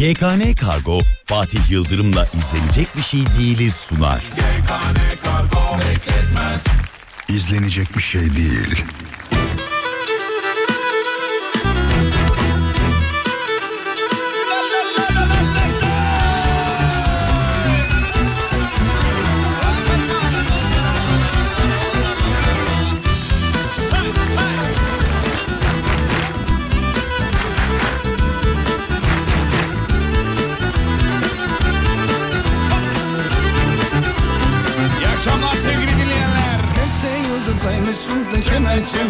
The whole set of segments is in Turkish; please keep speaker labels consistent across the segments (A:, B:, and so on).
A: GKN Kargo Fatih Yıldırım'la izlenecek bir şey değiliz sunar.
B: GKN Kargo bekletmez.
C: İzlenecek bir şey değil.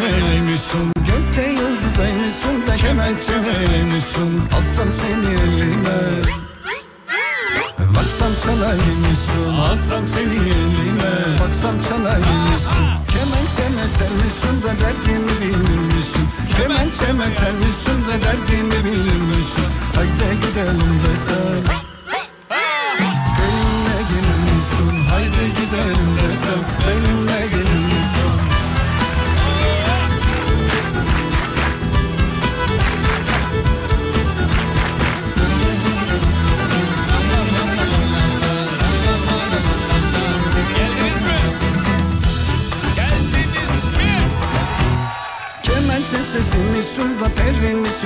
D: Kemençeme eğmişsin Gökte yıldız aymışsın da kemençeme eğmişsin Alsam seni elime. Baksam çalaymışsın Alsam seni elime. Baksam çalaymışsın Kemençeme telmişsin de derdimi bilir misin Kemençeme telmişsin de derdimi bilir misin Haydi gidelim desem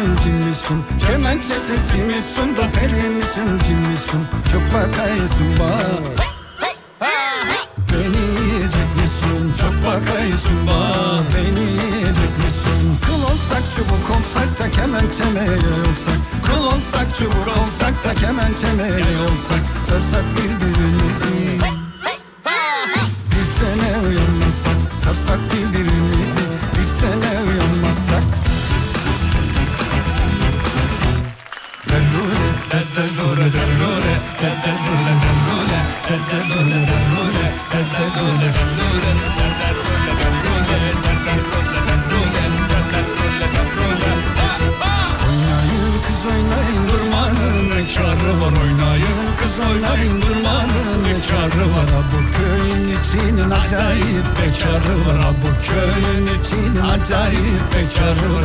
D: misin cin misin? Kemençe sesi misin da peri misin cin misin? Çok bakaysın bak Beni yiyecek misin? Çok bakaysın bak Beni yiyecek misin? Kıl olsak çubuk olsak da kemençeme olsak Kıl olsak çubuk olsak da kemençeme olsak Sarsak birbirimizi var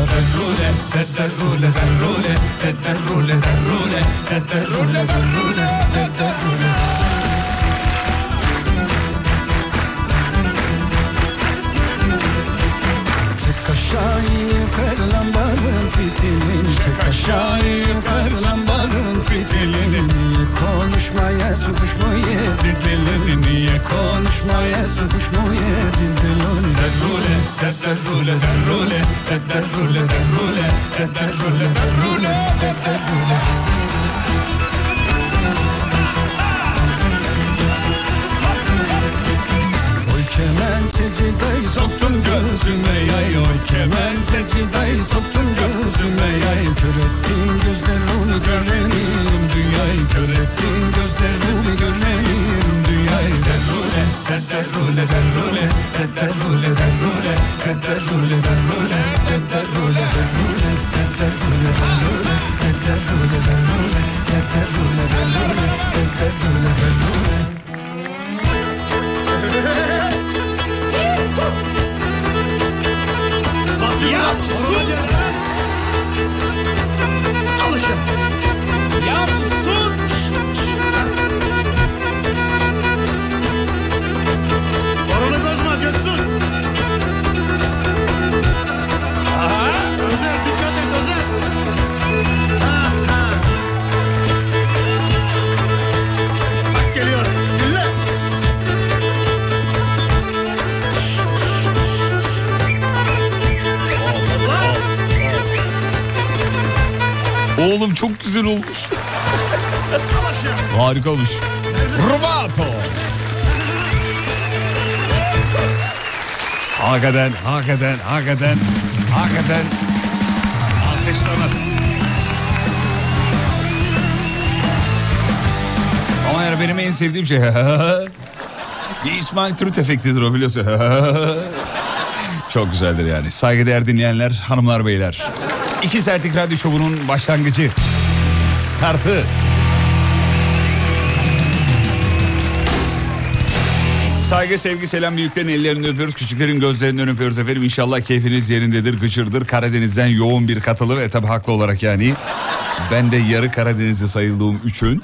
D: Derrule, derrule, derrule, derrule, derrule, derrule, derrule, derrule Çek aşağı yukarı lambanın fitilini Çek aşağı yukarı lambanın fitilini Niye konuşmaya yedi dilini Niye konuşmaya yedi dilini Derrule, derrule, derrule, derrule, derrule, derrule, derrule, derrule kemençeci dayı soktun gözüme yay oy Kemençeci dayı soktun gözüme yay Kör ettin gözlerimi görenim dünyayı Kör ettin gözlerimi görenim dünyayı Derrule, derrule, derrule Derrule, derrule, derrule, derrule Derrule, derrule, derrule, derrule Derrule, derrule, derrule, derrule
E: Derrule, derrule, derrule Ratus.
F: Oğlum çok güzel olmuş. Harika olmuş. Rubato. Hakikaten, hakikaten, hakikaten, hakikaten. Alkışlanır. Ama yani benim en sevdiğim şey bir İsmail Türüt efektidir o biliyorsun. Çok güzeldir yani. Saygıdeğer dinleyenler, hanımlar beyler. İki saatlik radyo şovunun başlangıcı. Startı. Saygı, sevgi, selam büyüklerin ellerinden öpüyoruz. Küçüklerin gözlerinden öpüyoruz efendim. İnşallah keyfiniz yerindedir, gıcırdır. Karadeniz'den yoğun bir katılı ve tabi haklı olarak yani Ben de yarı Karadeniz'de sayıldığım üçün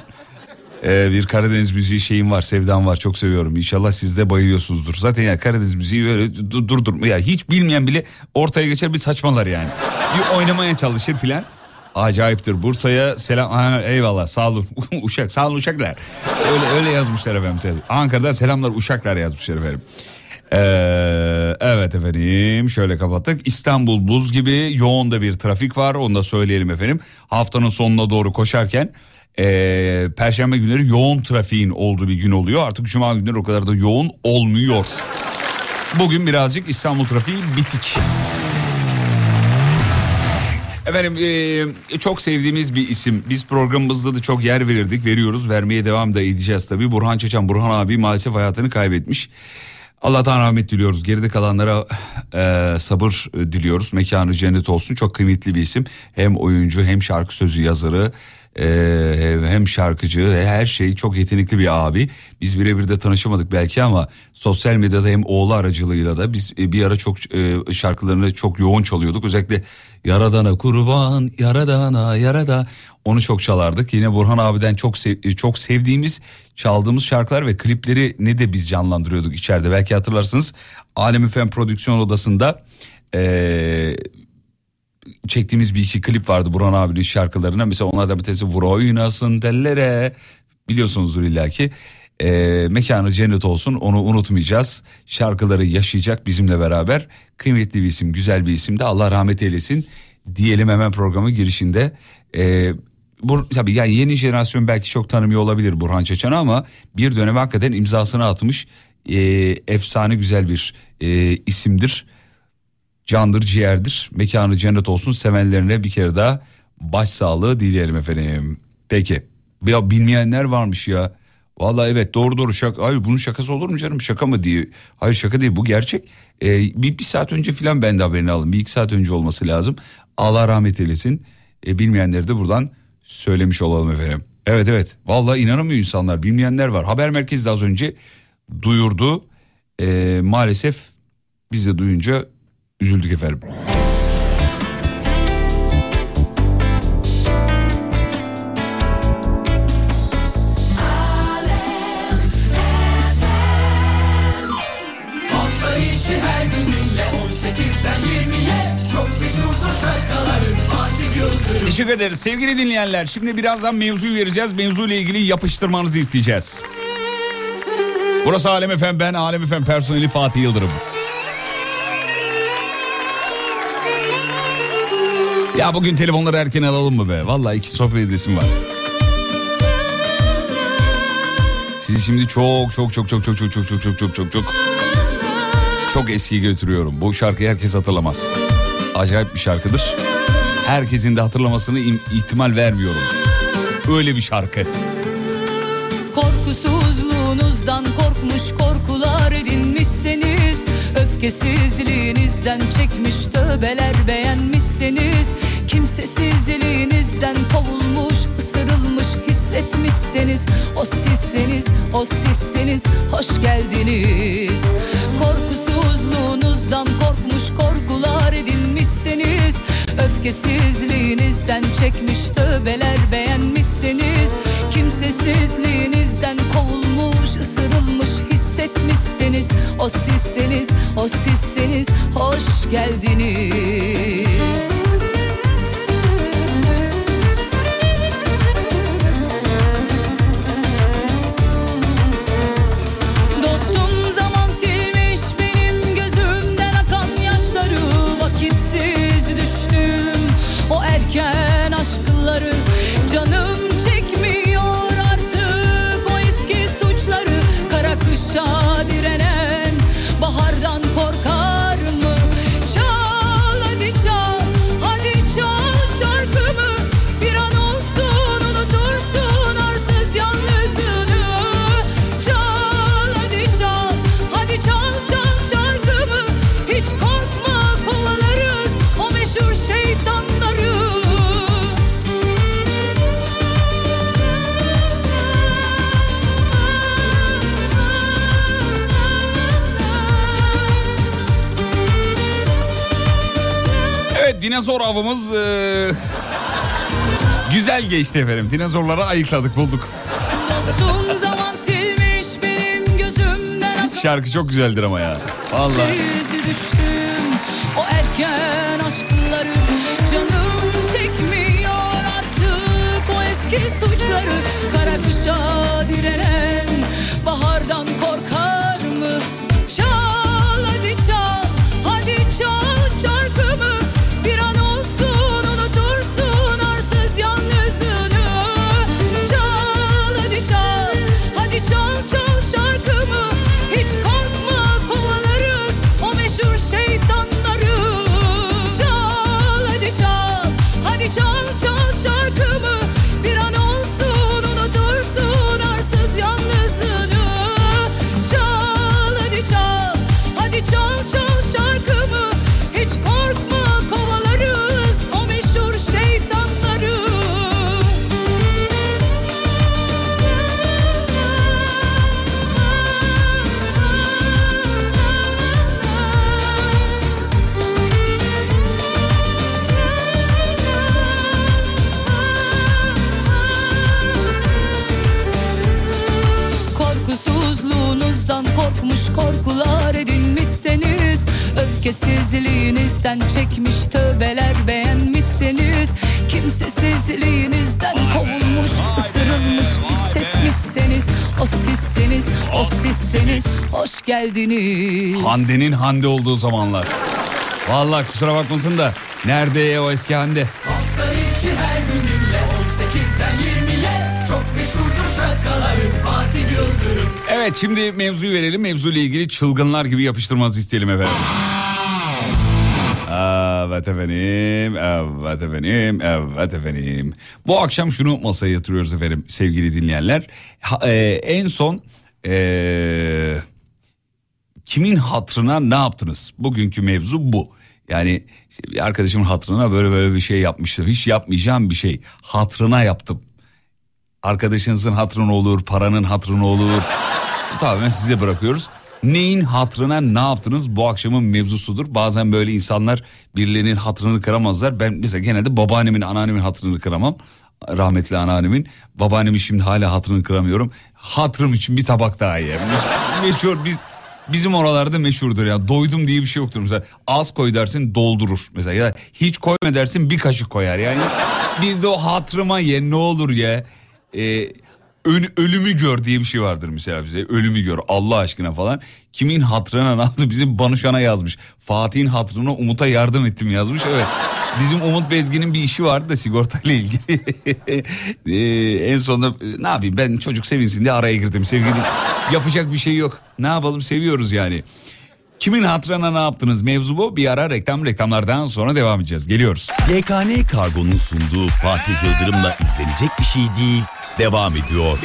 F: ee, bir Karadeniz müziği şeyim var, sevdam var. Çok seviyorum. İnşallah siz de bayılıyorsunuzdur. Zaten ya Karadeniz müziği böyle durdur. Ya hiç bilmeyen bile ortaya geçer bir saçmalar yani. Bir oynamaya çalışır filan. Acayiptir. Bursa'ya selam. Ha, eyvallah sağ olun. Uşak sağ olun Uşaklar. Öyle, öyle yazmışlar efendim. Ankara'da selamlar Uşaklar yazmışlar efendim. Ee, evet efendim şöyle kapattık. İstanbul buz gibi yoğun da bir trafik var onu da söyleyelim efendim. Haftanın sonuna doğru koşarken e, Perşembe günleri yoğun trafiğin olduğu bir gün oluyor. Artık Cuma günleri o kadar da yoğun olmuyor. Bugün birazcık İstanbul trafiği bitik. Efendim e, çok sevdiğimiz bir isim. Biz programımızda da çok yer verirdik, veriyoruz, vermeye devam da edeceğiz tabii. Burhan Çeçen, Burhan abi maalesef hayatını kaybetmiş. Allah'tan rahmet diliyoruz. Geride kalanlara e, sabır diliyoruz. Mekanı cennet olsun. Çok kıymetli bir isim. Hem oyuncu hem şarkı sözü yazarı ee, hem şarkıcı her şey çok yetenekli bir abi. Biz birebir de tanışamadık belki ama sosyal medyada hem oğlu aracılığıyla da biz e, bir ara çok e, şarkılarını çok yoğun çalıyorduk. Özellikle Yaradana kurban, Yaradana, Yarada onu çok çalardık. Yine Burhan abiden çok sev, e, çok sevdiğimiz çaldığımız şarkılar ve klipleri ne de biz canlandırıyorduk içeride. Belki hatırlarsınız Alem Fen Prodüksiyon Odası'nda eee çektiğimiz bir iki klip vardı Burhan abinin şarkılarına. Mesela onlardan bir tanesi Vur oynasın tellere biliyorsunuzdur illaki. E, mekanı cennet olsun onu unutmayacağız. Şarkıları yaşayacak bizimle beraber. Kıymetli bir isim güzel bir isim de Allah rahmet eylesin diyelim hemen programın girişinde. E, bu, tabii yani yeni jenerasyon belki çok tanımıyor olabilir Burhan Çeçen'i ama bir dönem hakikaten imzasını atmış e, efsane güzel bir e, isimdir candır ciğerdir. Mekanı cennet olsun sevenlerine bir kere daha başsağlığı dileyelim efendim. Peki ya bilmeyenler varmış ya. Vallahi evet doğru doğru şaka. Hayır bunun şakası olur mu canım şaka mı diye. Hayır şaka değil bu gerçek. Ee, bir, bir saat önce filan ben de haberini aldım. Bir iki saat önce olması lazım. Allah rahmet eylesin. Ee, bilmeyenleri de buradan söylemiş olalım efendim. Evet evet vallahi inanamıyor insanlar bilmeyenler var. Haber merkezi de az önce duyurdu. Ee, maalesef biz de duyunca üzüldük efendim.
B: Hafta içi her gününle 18'den 20'ye Çok meşhurdur şarkıların Fatih Yıldırım
F: Teşekkür ederiz sevgili dinleyenler. Şimdi birazdan mevzuyu vereceğiz. Mevzuyla ilgili yapıştırmanızı isteyeceğiz. Burası Alem Efem ben Alem Efem personeli Fatih Yıldırım. Ya bugün telefonları erken alalım mı be? Vallahi iki sohbet edesim var. Sizi şimdi çok çok çok çok çok çok çok çok çok çok çok çok çok eskiye götürüyorum. Bu şarkıyı herkes hatırlamaz. Acayip bir şarkıdır. Herkesin de hatırlamasını im- ihtimal vermiyorum. Öyle bir şarkı.
G: Korkusuzluğunuzdan korkmuş korkular edinmişseniz Öfkesizliğinizden çekmiş tövbeler beğenmişseniz Kimsesizliğinizden kovulmuş, ısırılmış hissetmişseniz O sizseniz, o sizseniz hoş geldiniz. Korkusuzluğunuzdan korkmuş korkular edinmişseniz Öfkesizliğinizden çekmiş tövbeler beğenmişseniz Kimsesizliğinizden kovulmuş, ısırılmış hissetmişseniz O sizseniz, o sizseniz hoş geldiniz
F: dinozor avımız e, Güzel geçti efendim. Dinozorları ayıkladık bulduk. Şarkı çok güzeldir ama ya. Vallahi.
G: Düştüm o erken aşkları Canım çekmiyor artık o eski suçları Kara kışa direnen Öfkesizliğinizden çekmiş tövbeler beğenmişseniz Kimsesizliğinizden kovulmuş ısırılmış hissetmişseniz O sizseniz o sizseniz hoş geldiniz
F: Hande'nin Hande olduğu zamanlar. Vallahi kusura bakmasın da nerede o eski Hande?
B: Hafta içi her gününle 18'den 20'ye Çok meşhurdur şakaları Fatih Yıldırım
F: Evet şimdi mevzuyu verelim. Mevzuyla ilgili çılgınlar gibi yapıştırmanızı isteyelim efendim. Evet efendim, evet efendim, evet efendim. Bu akşam şunu masaya yatırıyoruz efendim sevgili dinleyenler. Ha- e, en son e, kimin hatrına ne yaptınız? Bugünkü mevzu bu. Yani işte bir arkadaşımın hatrına böyle böyle bir şey yapmıştım. Hiç yapmayacağım bir şey. Hatrına yaptım. Arkadaşınızın hatrına olur, paranın hatrına olur. Tamamen size bırakıyoruz. Neyin hatrına ne yaptınız bu akşamın mevzusudur. Bazen böyle insanlar birilerinin hatrını kıramazlar. Ben mesela genelde babaannemin, anneannemin hatrını kıramam. Rahmetli anneannemin. Babaannemin şimdi hala hatrını kıramıyorum. Hatrım için bir tabak daha ye. Meşhur biz Bizim oralarda meşhurdur ya. Doydum diye bir şey yoktur. Mesela az koy dersin doldurur. Mesela ya hiç koyma dersin bir kaşık koyar. Yani bizde o hatırıma ye ne olur ye. Ee, Ön- ölümü gör diye bir şey vardır mesela bize. Ölümü gör Allah aşkına falan. Kimin hatırına ne yaptı? Bizim Banuşan'a yazmış. Fatih'in hatırına Umut'a yardım ettim yazmış. Evet. Bizim Umut Bezgin'in bir işi vardı da sigortayla ilgili. Ee, en sonunda e, ne yapayım ben çocuk sevinsin diye araya girdim sevgili. Yapacak bir şey yok. Ne yapalım seviyoruz yani. Kimin hatırına ne yaptınız mevzu bu. Bir ara reklam reklamlardan sonra devam edeceğiz. Geliyoruz.
A: YKN Kargo'nun sunduğu Fatih Yıldırım'la izlenecek bir şey değil devam ediyor.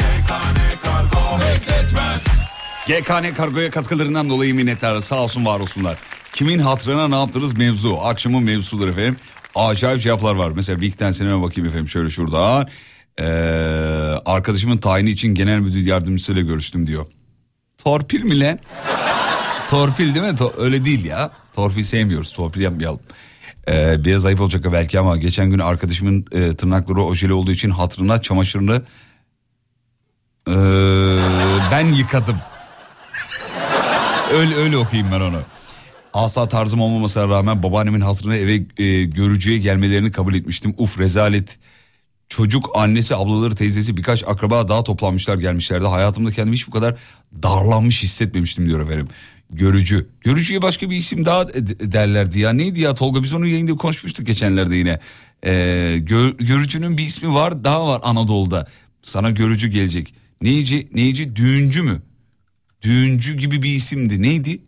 F: GKN Kargo'ya katkılarından dolayı minnettar sağ olsun var olsunlar. Kimin hatırına ne yaptınız mevzu. Akşamın mevzusudur efendim. Acayip cevaplar var. Mesela bir iki tanesine hemen bakayım efendim şöyle şurada. Ee, arkadaşımın tayini için genel müdür yardımcısıyla görüştüm diyor. Torpil mi lan? Torpil değil mi? Öyle değil ya. Torpil sevmiyoruz. Torpil yapmayalım. Ee, biraz ayıp olacak belki ama geçen gün arkadaşımın e, tırnakları ojeli olduğu için hatırına çamaşırını ee, ben yıkadım. öyle öyle okuyayım ben onu. Asla tarzım olmamasına rağmen babaannemin hatırına eve e, görücüye gelmelerini kabul etmiştim. Uf rezalet. Çocuk annesi ablaları teyzesi birkaç akraba daha toplanmışlar gelmişlerdi. Hayatımda kendimi hiç bu kadar darlanmış hissetmemiştim diyor efendim. Görücü. Görücüye başka bir isim daha de- derlerdi ya. Neydi ya Tolga biz onu yayında konuşmuştuk geçenlerde yine. Ee, gör- görücünün bir ismi var daha var Anadolu'da. Sana görücü gelecek. Neyci, neyci düğüncü mü? Düğüncü gibi bir isimdi. Neydi?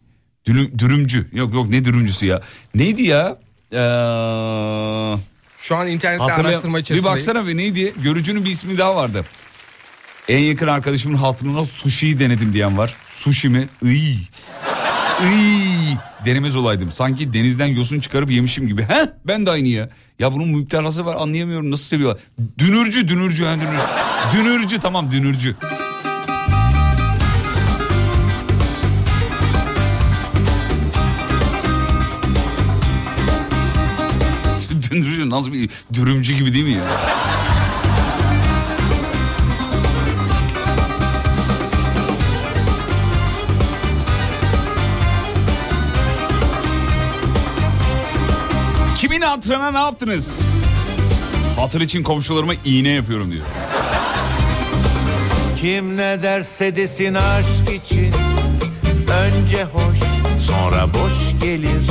F: Dürüm, dürümcü. Yok yok ne dürümcüsü ya. Neydi ya? Ee,
E: Şu an internette
F: hatırlay-
E: araştırma
F: Bir
E: içerisindeyim.
F: baksana bir neydi? Görücünün bir ismi daha vardı. En yakın arkadaşımın hatırına sushi denedim diyen var. Sushi mi? Iy. Iy. Denemez olaydım. Sanki denizden yosun çıkarıp yemişim gibi. He? Ben de aynı ya. Ya bunun müptelası var anlayamıyorum nasıl seviyorlar. Dünürcü dünürcü. Ha, dünürcü. dünürcü tamam dünürcü. Dünürcü nasıl bir dürümcü gibi değil mi ya? Kimin hatırına ne yaptınız? Hatır için komşularıma iğne yapıyorum diyor.
E: Kim ne derse desin aşk için Önce hoş sonra boş gelir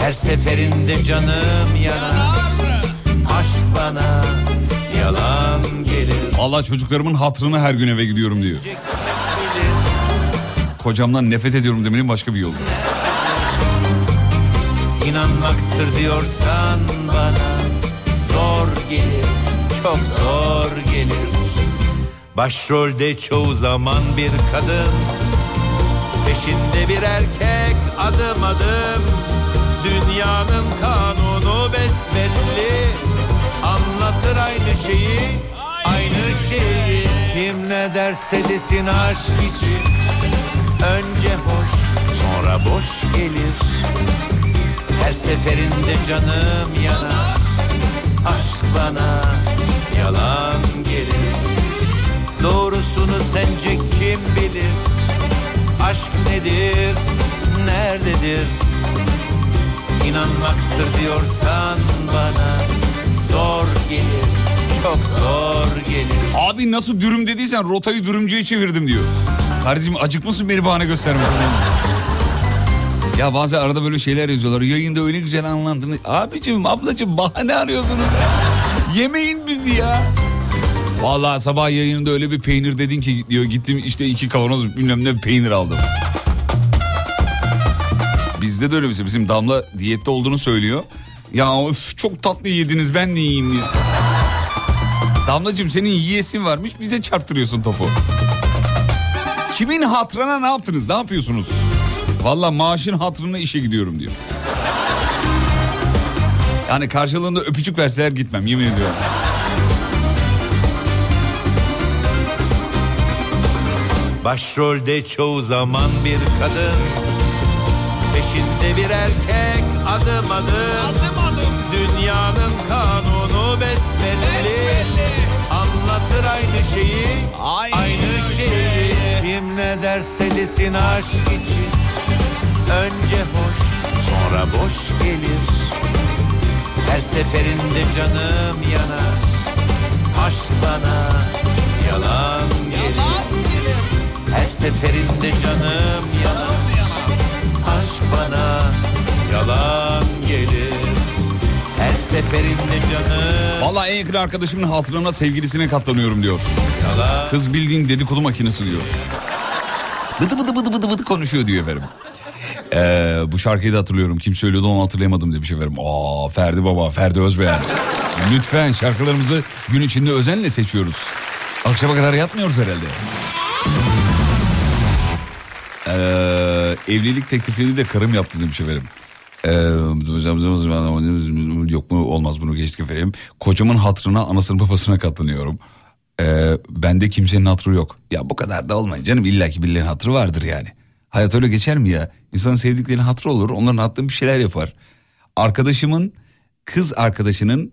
E: Her seferinde canım yanar Aşk bana yalan gelir
F: Allah çocuklarımın hatırına her gün eve gidiyorum diyor. Kocamdan nefret ediyorum demenin başka bir yolu.
E: İnanmaktır diyorsan bana. Zor gelir çok zor gelir. Başrolde çoğu zaman bir kadın. Peşinde bir erkek adım adım. Dünyanın kanunu besbelli. Anlatır aynı şeyi Aynı şeyi. Kim ne derse desin aşk için. Önce hoş sonra boş gelir Her seferinde canım yanar Aşk bana yalan gelir Doğrusunu sence kim bilir Aşk nedir, nerededir İnanmaktır diyorsan bana Zor gelir, çok zor gelir
F: Abi nasıl dürüm dediysen rotayı dürümcüye çevirdim diyor. Kardeşim acıkmasın beni bahane gösterme. Ya bazen arada böyle şeyler yazıyorlar. Yayında öyle güzel anlattınız. Abicim ablacım bahane arıyorsunuz. Yemeyin bizi ya. Vallahi sabah yayınında öyle bir peynir dedin ki diyor gittim işte iki kavanoz bilmem ne peynir aldım. Bizde de öyle bir şey. Bizim Damla diyette olduğunu söylüyor. Ya öf, çok tatlı yediniz ben de yiyeyim diye. Damlacığım senin yiyesin varmış bize çarptırıyorsun topu. Kimin hatırına ne yaptınız ne yapıyorsunuz? Valla maaşın hatırına işe gidiyorum diyor. Yani karşılığında öpücük verseler gitmem yemin ediyorum.
E: Başrolde çoğu zaman bir kadın Peşinde bir erkek adım adım. Adım adım. Dünyanın kanunu besbelli Anlatır aynı şeyi Aynı, şeyi. Kim ne derse desin aşk için Önce hoş sonra boş gelir. Her seferinde canım yanar. Aşk bana yalan gelir. Her seferinde canım yanar. Aşk bana yalan gelir. Her seferinde canım
F: Valla en yakın arkadaşımın hatırına sevgilisine katlanıyorum diyor.
E: yalan.
F: Kız bildiğin dedikodu makinesi diyor. Bıdı bıdı bıdı bıdı bıdı konuşuyor diyor efendim. Ee, bu şarkıyı da hatırlıyorum. Kim söylüyordu onu hatırlayamadım demiş efendim. Aa Ferdi Baba, Ferdi Özbeğen. Lütfen şarkılarımızı gün içinde özenle seçiyoruz. Akşama kadar yatmıyoruz herhalde. Ee, evlilik teklifini de karım yaptı demiş efendim. Ee, yok mu olmaz bunu geçtik efendim. Kocamın hatırına anasının babasına katlanıyorum. Ee, bende kimsenin hatırı yok. Ya bu kadar da olmayın canım illaki birilerinin hatırı vardır yani. Hayat öyle geçer mi ya? İnsanın sevdiklerinin hatırı olur onların hatırı bir şeyler yapar. Arkadaşımın kız arkadaşının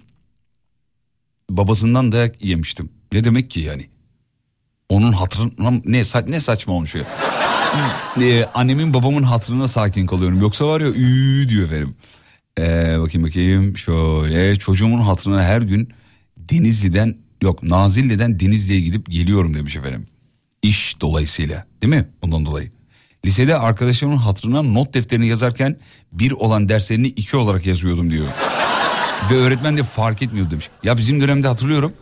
F: babasından dayak yemiştim. Ne demek ki yani? Onun hatırına ne, sa- ne saçma olmuş ya. Ee, annemin babamın hatırına sakin kalıyorum. Yoksa var ya üü diyor efendim. Ee, bakayım bakayım şöyle çocuğumun hatırına her gün Denizli'den yok Nazilli'den Denizli'ye gidip geliyorum demiş efendim. İş dolayısıyla değil mi? Bundan dolayı. Lisede arkadaşımın hatırına not defterini yazarken bir olan derslerini iki olarak yazıyordum diyor. Ve öğretmen de fark etmiyordu demiş. Ya bizim dönemde hatırlıyorum.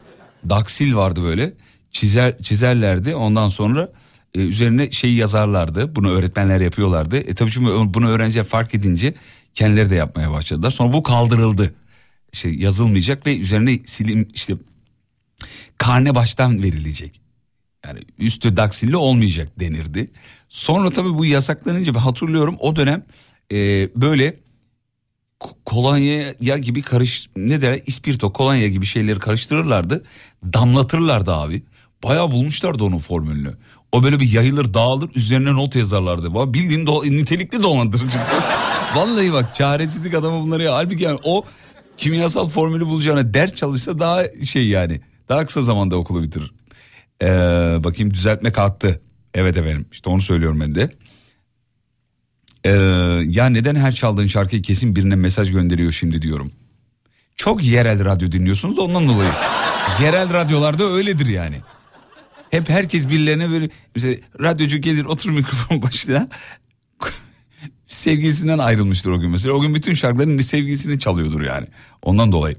F: Daksil vardı böyle. Çizer, çizerlerdi ondan sonra e, üzerine şey yazarlardı. Bunu öğretmenler yapıyorlardı. E tabii çünkü bunu öğrenciler fark edince kendileri de yapmaya başladılar. Sonra bu kaldırıldı. Şey yazılmayacak ve üzerine silim işte karne baştan verilecek. Yani üstü daksilli olmayacak denirdi. Sonra tabii bu yasaklanınca ben hatırlıyorum o dönem e, böyle ko- kolonya gibi karış ne der ispirto kolonya gibi şeyleri karıştırırlardı. Damlatırlardı abi. Bayağı bulmuşlardı onun formülünü. O böyle bir yayılır dağılır üzerine not yazarlardı. Valla Bildiğin do- nitelikli dolandırıcı. Vallahi bak çaresizlik adamı bunları ya. Halbuki yani o kimyasal formülü bulacağına ders çalışsa daha şey yani. Daha kısa zamanda okulu bitirir. Ee, bakayım düzeltme kalktı. Evet efendim işte onu söylüyorum ben de. Ee, ya neden her çaldığın şarkıyı kesin birine mesaj gönderiyor şimdi diyorum. Çok yerel radyo dinliyorsunuz da ondan dolayı. yerel radyolarda öyledir yani. Hep herkes birilerine böyle mesela radyocu gelir oturur mikrofon başına sevgilisinden ayrılmıştır o gün mesela. O gün bütün şarkıların sevgilisini çalıyordur yani. Ondan dolayı.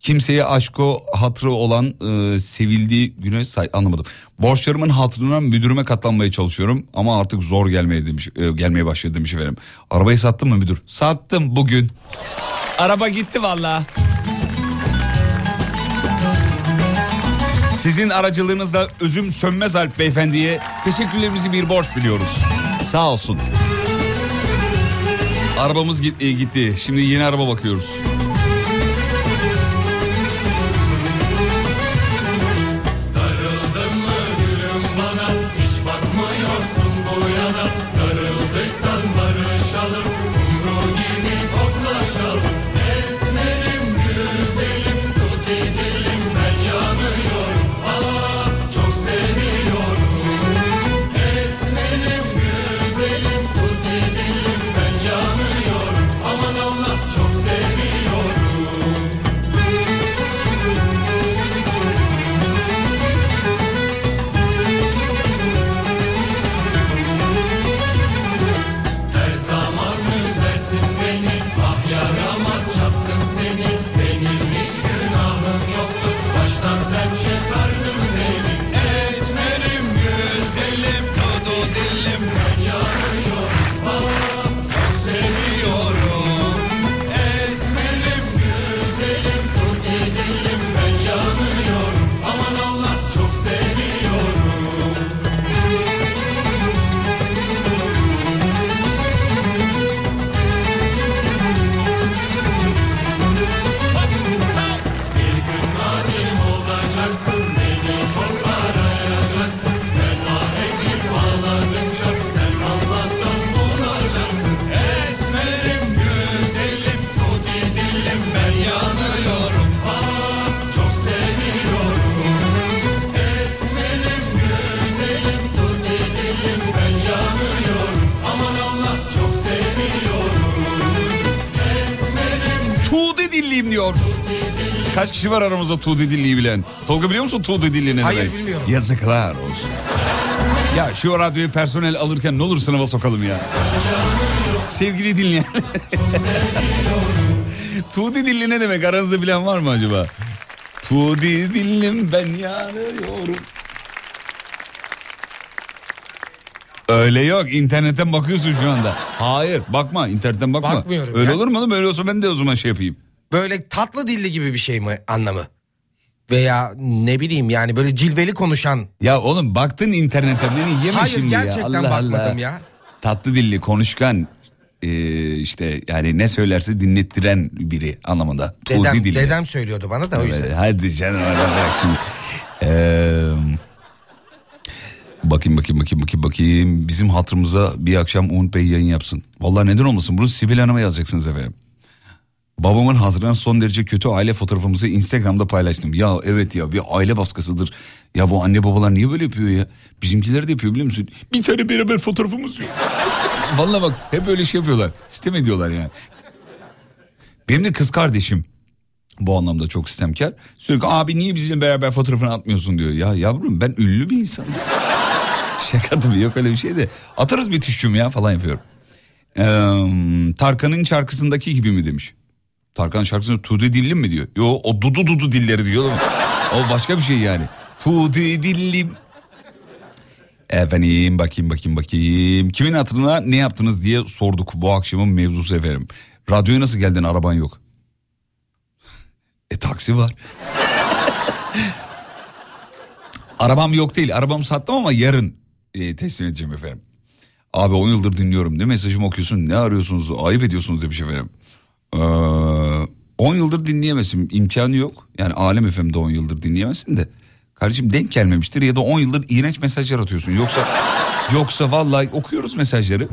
F: Kimseye aşko hatırı olan e, sevildiği güne say anlamadım. Borçlarımın hatırına müdürüme katlanmaya çalışıyorum ama artık zor gelmeye demiş e, gelmeye başladı demiş efendim. Arabayı sattın mı müdür? Sattım bugün. Araba gitti valla. Sizin aracılığınızla özüm sönmez Alp beyefendiye teşekkürlerimizi bir borç biliyoruz. Sağ olsun. Arabamız e, gitti. Şimdi yeni araba bakıyoruz. Kişi var aramızda Tuğde dilliyi bilen? Tolga biliyor musun Tuğde dilli ne
E: Hayır,
F: demek?
E: bilmiyorum.
F: Yazıklar olsun. Ya şu radyoyu personel alırken ne olur sınava sokalım ya. Sevgili dinleyen. Tuğde dilli ne demek aranızda bilen var mı acaba? Tuğde dillim ben yanıyorum. Öyle yok internetten bakıyorsun şu anda. Hayır bakma internetten bakma.
E: Bakmıyorum
F: Öyle
E: ya.
F: olur mu oğlum öyle olsa ben de o zaman şey yapayım.
E: Böyle tatlı dilli gibi bir şey mi anlamı? Veya ne bileyim yani böyle cilveli konuşan.
F: Ya oğlum baktın internetten beni yeme
E: Hayır,
F: şimdi ya.
E: gerçekten
F: Allah
E: bakmadım
F: Allah.
E: ya.
F: Tatlı dilli konuşkan ee, işte yani ne söylerse dinlettiren biri anlamında. Tuğdi
E: Dedem,
F: dilli.
E: dedem söylüyordu bana da o yüzden.
F: Evet, hadi canım bırak şimdi. Ee, bakayım bakayım bakayım bakayım bakayım. Bizim hatırımıza bir akşam Umut Bey yayın yapsın. Vallahi neden olmasın bunu Sibel Hanım'a yazacaksınız efendim. Babamın hatırına son derece kötü aile fotoğrafımızı Instagram'da paylaştım. Ya evet ya bir aile baskısıdır. Ya bu anne babalar niye böyle yapıyor ya? Bizimkiler de yapıyor biliyor musun? Bir tane beraber fotoğrafımız yok. Vallahi bak hep böyle şey yapıyorlar. Sistem ediyorlar yani. Benim de kız kardeşim bu anlamda çok sistemkar. Sürekli abi niye bizimle beraber fotoğrafını atmıyorsun diyor. Ya yavrum ben ünlü bir insanım. Şaka tabii yok öyle bir şey de. Atarız bir tüşçüm ya falan yapıyorum. Ee, Tarkan'ın şarkısındaki gibi mi demiş. Tarkan şarkısında Tuğde Dillim mi diyor. Yo o Dudu Dudu dilleri diyor. O başka bir şey yani. Tuğde Dillim. Efendim bakayım bakayım bakayım. Kimin hatırına ne yaptınız diye sorduk bu akşamın mevzusu efendim. Radyoya nasıl geldin araban yok. E taksi var. Arabam yok değil. Arabamı sattım ama yarın e, teslim edeceğim efendim. Abi 10 yıldır dinliyorum. Ne mesajımı okuyorsun ne arıyorsunuz ayıp ediyorsunuz demiş efendim. Ee, 10 yıldır dinleyemezsin imkanı yok. Yani Alem FM'de 10 yıldır dinleyemezsin de. Kardeşim denk gelmemiştir ya da 10 yıldır iğrenç mesajlar atıyorsun. Yoksa yoksa vallahi okuyoruz mesajları.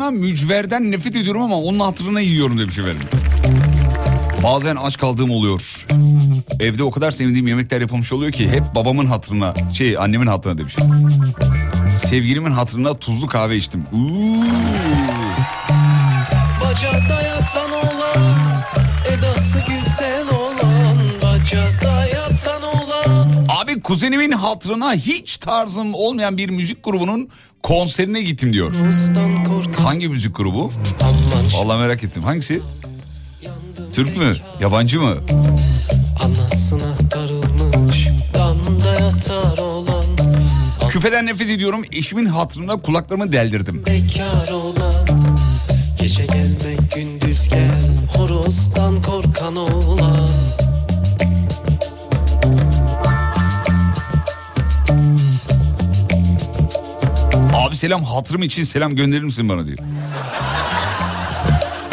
F: Hatırına mücverden nefret ediyorum ama onun hatırına yiyorum demiş efendim. Bazen aç kaldığım oluyor. Evde o kadar sevdiğim yemekler yapılmış oluyor ki hep babamın hatırına, şey annemin hatırına demiş. Sevgilimin hatırına tuzlu kahve içtim. Uuu.
H: Bacada yatan olan Edası güzel olan Bacada yatan olan
F: Abi kuzenimin hatırına hiç tarzım olmayan bir müzik grubunun konserine gittim diyor. Hangi müzik grubu? Vallahi merak ettim. Hangisi? Türk mü? Yabancı mı?
H: Anasına darılmış Damda yatar olan
F: Küpeden nefret ediyorum. Eşimin hatırına kulaklarımı deldirdim.
H: Bekar olan Gece gelmek gündüz gel Horozdan
F: selam hatırım için selam gönderir misin bana diyor.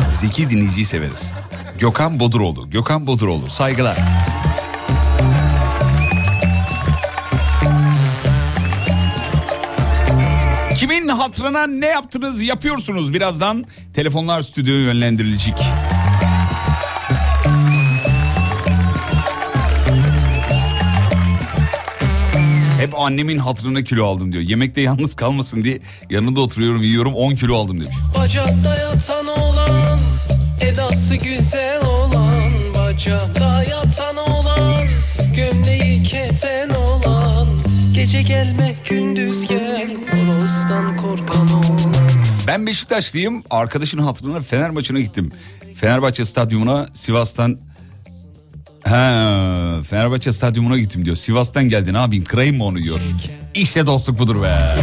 F: Zeki dinleyiciyi severiz. Gökhan Boduroğlu. Gökhan Boduroğlu. Saygılar. Kimin hatırına ne yaptınız yapıyorsunuz birazdan telefonlar stüdyoya yönlendirilecek. Hep annemin hatırına kilo aldım diyor. Yemekte yalnız kalmasın diye yanında oturuyorum yiyorum 10 kilo aldım demiş.
H: Bacada yatan olan Edası güzel olan Bacada yatan olan Gömleği keten olan Gece gelme gündüz gel Horozdan korkan olan
F: Ben Beşiktaşlıyım. Arkadaşın hatırına Fener maçına gittim. Fenerbahçe stadyumuna Sivas'tan Ha, Fenerbahçe stadyumuna gittim diyor. Sivas'tan geldi ne yapayım kırayım mı onu diyor. İşte dostluk budur be.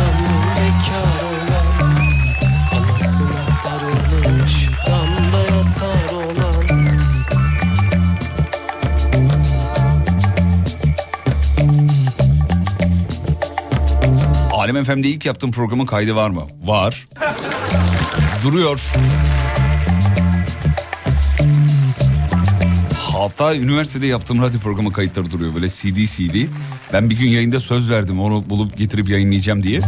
F: Alem FM'de ilk yaptığım programın kaydı var mı? Var. Duruyor. Hatta üniversitede yaptığım radyo programı kayıtları duruyor böyle CD CD. Ben bir gün yayında söz verdim onu bulup getirip yayınlayacağım diye.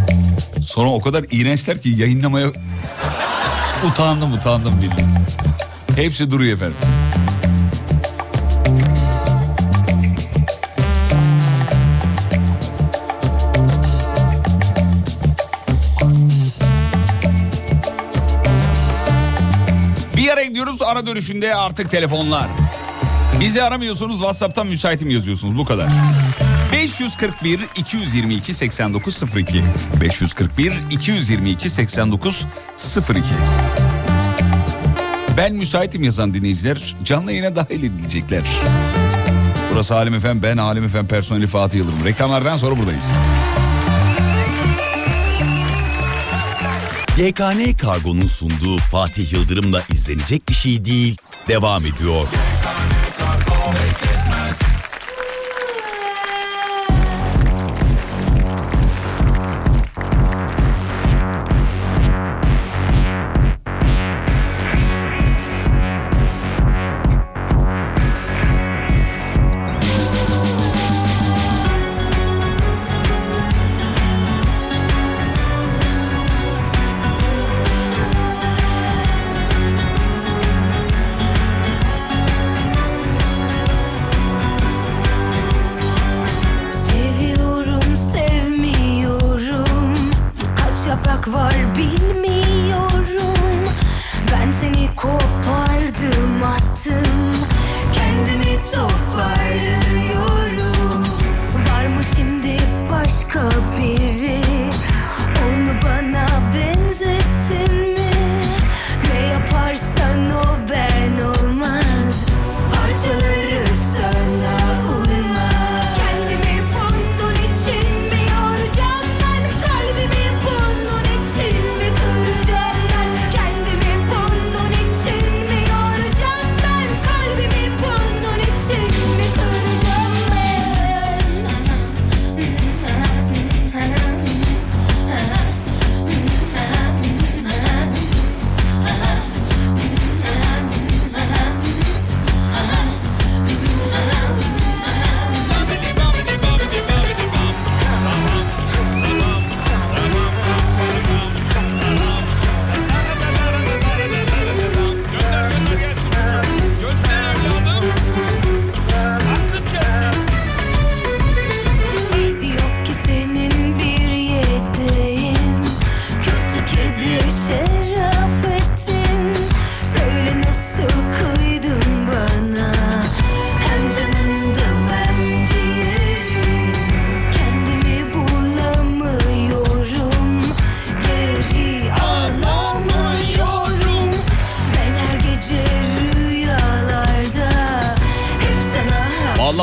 F: Sonra o kadar iğrençler ki yayınlamaya utandım utandım billahi. Hepsi duruyor efendim. Bir yere gidiyoruz ara dönüşünde artık telefonlar. Bizi aramıyorsunuz WhatsApp'tan müsaitim yazıyorsunuz bu kadar. 541 222 8902 541 222 8902 Ben müsaitim yazan dinleyiciler canlı yayına dahil edilecekler. Burası Halim Efem, ben Halim Efem personeli Fatih Yıldırım. Reklamlardan sonra buradayız.
A: YKN Kargo'nun sunduğu Fatih Yıldırım'la izlenecek bir şey değil, devam ediyor.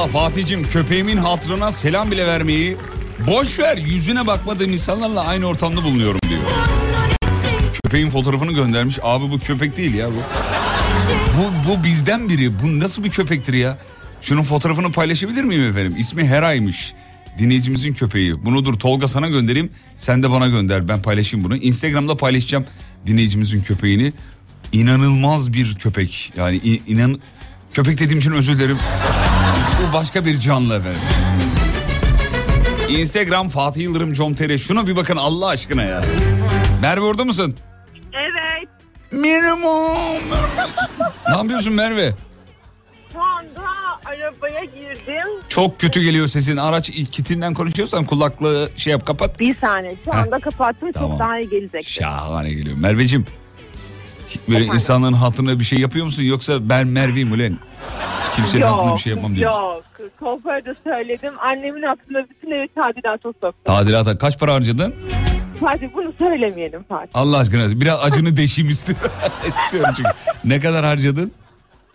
F: Vallahi Fatih'cim köpeğimin hatırına selam bile vermeyi boş ver yüzüne bakmadığım insanlarla aynı ortamda bulunuyorum diyor. Köpeğin fotoğrafını göndermiş. Abi bu köpek değil ya bu. Bu, bu bizden biri. Bu nasıl bir köpektir ya? Şunun fotoğrafını paylaşabilir miyim efendim? İsmi Hera'ymış. Dinleyicimizin köpeği. Bunu dur Tolga sana göndereyim. Sen de bana gönder. Ben paylaşayım bunu. Instagram'da paylaşacağım dinleyicimizin köpeğini. İnanılmaz bir köpek. Yani inan köpek dediğim için özür dilerim. Başka bir canlı efendim. Instagram Fatih Yıldırım com.tr. Şuna bir bakın Allah aşkına ya. Merve orada mısın?
I: Evet.
F: Merhaba. ne yapıyorsun Merve?
I: Şu anda arabaya girdim.
F: Çok kötü geliyor sesin. Araç kitinden konuşuyorsan kulaklığı şey yap kapat.
I: Bir saniye. Şu anda kapattım.
F: Tamam.
I: Çok daha iyi gelecek.
F: Şahane geliyor. Merveciğim. Böyle insanların hatırına bir şey yapıyor musun yoksa ben Merve'yim ulan. Kimsenin hatırına bir şey yapmam diyorsun.
I: Yok. Kuaförde söyledim. Annemin aklına bütün evi tadilata soktum.
F: Tadilata kaç para harcadın?
I: Fatih bunu söylemeyelim Fatih.
F: Allah aşkına biraz acını deşeyim istiyorum. istiyorum çünkü. Ne kadar harcadın?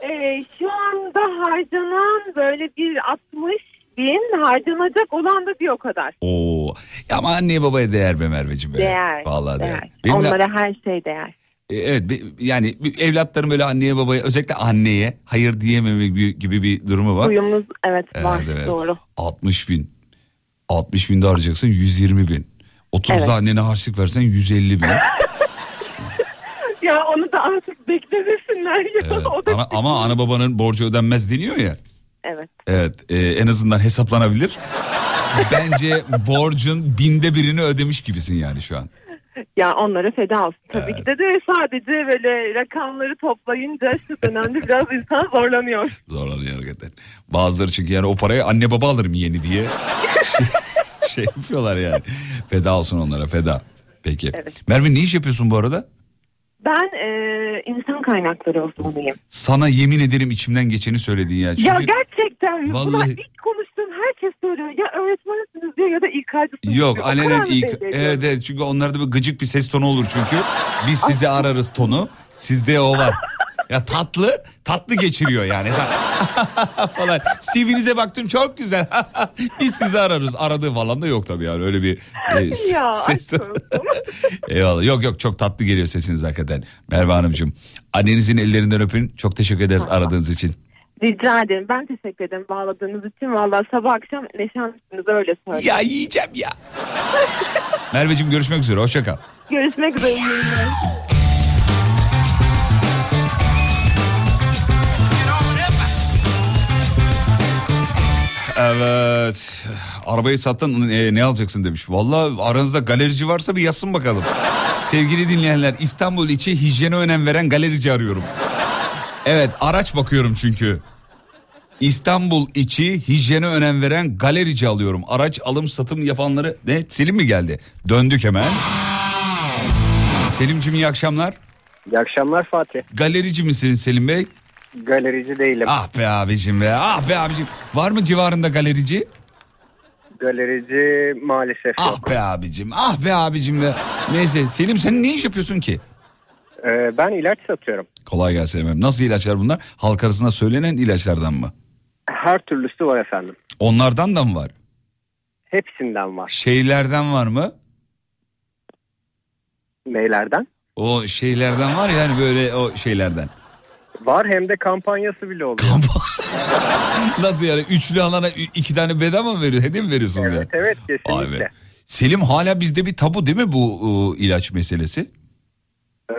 I: Ee, şu anda harcanan böyle bir 60 bin harcanacak olan da bir o kadar.
F: Oo. Ya ama anneye babaya değer be Merveciğim. be.
I: Değer.
F: Vallahi değer.
I: değer.
F: Benim de-
I: Onlara her şey değer.
F: E, Evet yani evlatların böyle anneye babaya özellikle anneye hayır diyememe gibi, bir durumu var.
I: Uyumumuz evet,
F: Evet,
I: var
F: evet.
I: doğru.
F: 60 bin. 60 bin de harcayacaksın 120 bin. 30
I: Evet.
F: annene harçlık versen 150 bin.
I: Ya onu da artık beklemesinler ya.
F: Evet.
I: O da
F: Ana- ama ana babanın borcu ödenmez deniyor ya.
I: Evet.
F: Evet e, en azından hesaplanabilir. Bence borcun binde birini ödemiş gibisin yani şu an.
I: Ya onlara feda olsun. Tabii ki de, de sadece böyle rakamları toplayınca şu dönemde biraz insan zorlanıyor.
F: Zorlanıyor hakikaten. Bazıları çünkü yani o parayı anne baba alırım yeni diye şey, yapıyorlar yani. Feda olsun onlara feda. Peki.
I: Evet.
F: Merve ne iş yapıyorsun bu arada?
I: Ben e, insan kaynakları uzmanıyım.
F: Sana yemin ederim içimden geçeni söyledin ya. Çünkü
I: Ya gerçekten
F: Vallahi-
I: ilk konuştuğum herkes söylüyor. Ya öğretmensiniz diyor ya da İK'cısınız
F: Yok
I: diyor. O
F: alenen
I: kadar belli ediyorum.
F: evet, evet çünkü onlarda bir gıcık bir ses tonu olur çünkü. Biz sizi ararız tonu. Sizde o var. Ya tatlı, tatlı geçiriyor yani. falan. CV'nize baktım çok güzel. Biz sizi ararız. Aradığı falan da yok tabii yani öyle bir e, s-
I: Ya,
F: ses.
I: aşk olsun.
F: Eyvallah. Yok yok çok tatlı geliyor sesiniz hakikaten. Merve Hanımcığım. Annenizin ellerinden öpün. Çok teşekkür ederiz aradığınız için.
I: Rica ederim. Ben teşekkür ederim bağladığınız için. Valla sabah akşam neşanlısınız öyle söyleyeyim.
F: Ya yiyeceğim ya. Merveciğim görüşmek üzere. Hoşça kal.
I: Görüşmek üzere.
F: Evet. Arabayı sattın e, ne alacaksın demiş. Vallahi aranızda galerici varsa bir yazsın bakalım. Sevgili dinleyenler İstanbul içi hijyene önem veren galerici arıyorum. Evet araç bakıyorum çünkü. İstanbul içi hijyene önem veren galerici alıyorum. Araç alım satım yapanları ne? Selim mi geldi? Döndük hemen. Selimciğim iyi akşamlar.
J: İyi akşamlar Fatih.
F: Galerici misin Selim Bey?
J: Galerici değilim.
F: Ah be abicim be ah be abicim. Var mı civarında galerici?
J: Galerici maalesef yok.
F: Ah be abicim ah be abicim be. Neyse Selim sen ne iş yapıyorsun ki?
J: Ee, ben ilaç satıyorum.
F: Kolay gelsin efendim. Nasıl ilaçlar bunlar? Halk arasında söylenen ilaçlardan mı?
J: Her türlüsü var efendim.
F: Onlardan da mı var?
J: Hepsinden var.
F: Şeylerden var mı?
J: Neylerden?
F: O şeylerden var ya hani böyle o şeylerden.
J: Var hem de kampanyası bile oluyor.
F: Nasıl yani? Üçlü alana iki tane bedava mı veriyor? Hediye mi veriyorsunuz
J: evet
F: ya?
J: evet kesinlikle.
F: be. Selim hala bizde bir tabu değil mi bu ıı, ilaç meselesi?
J: Ee,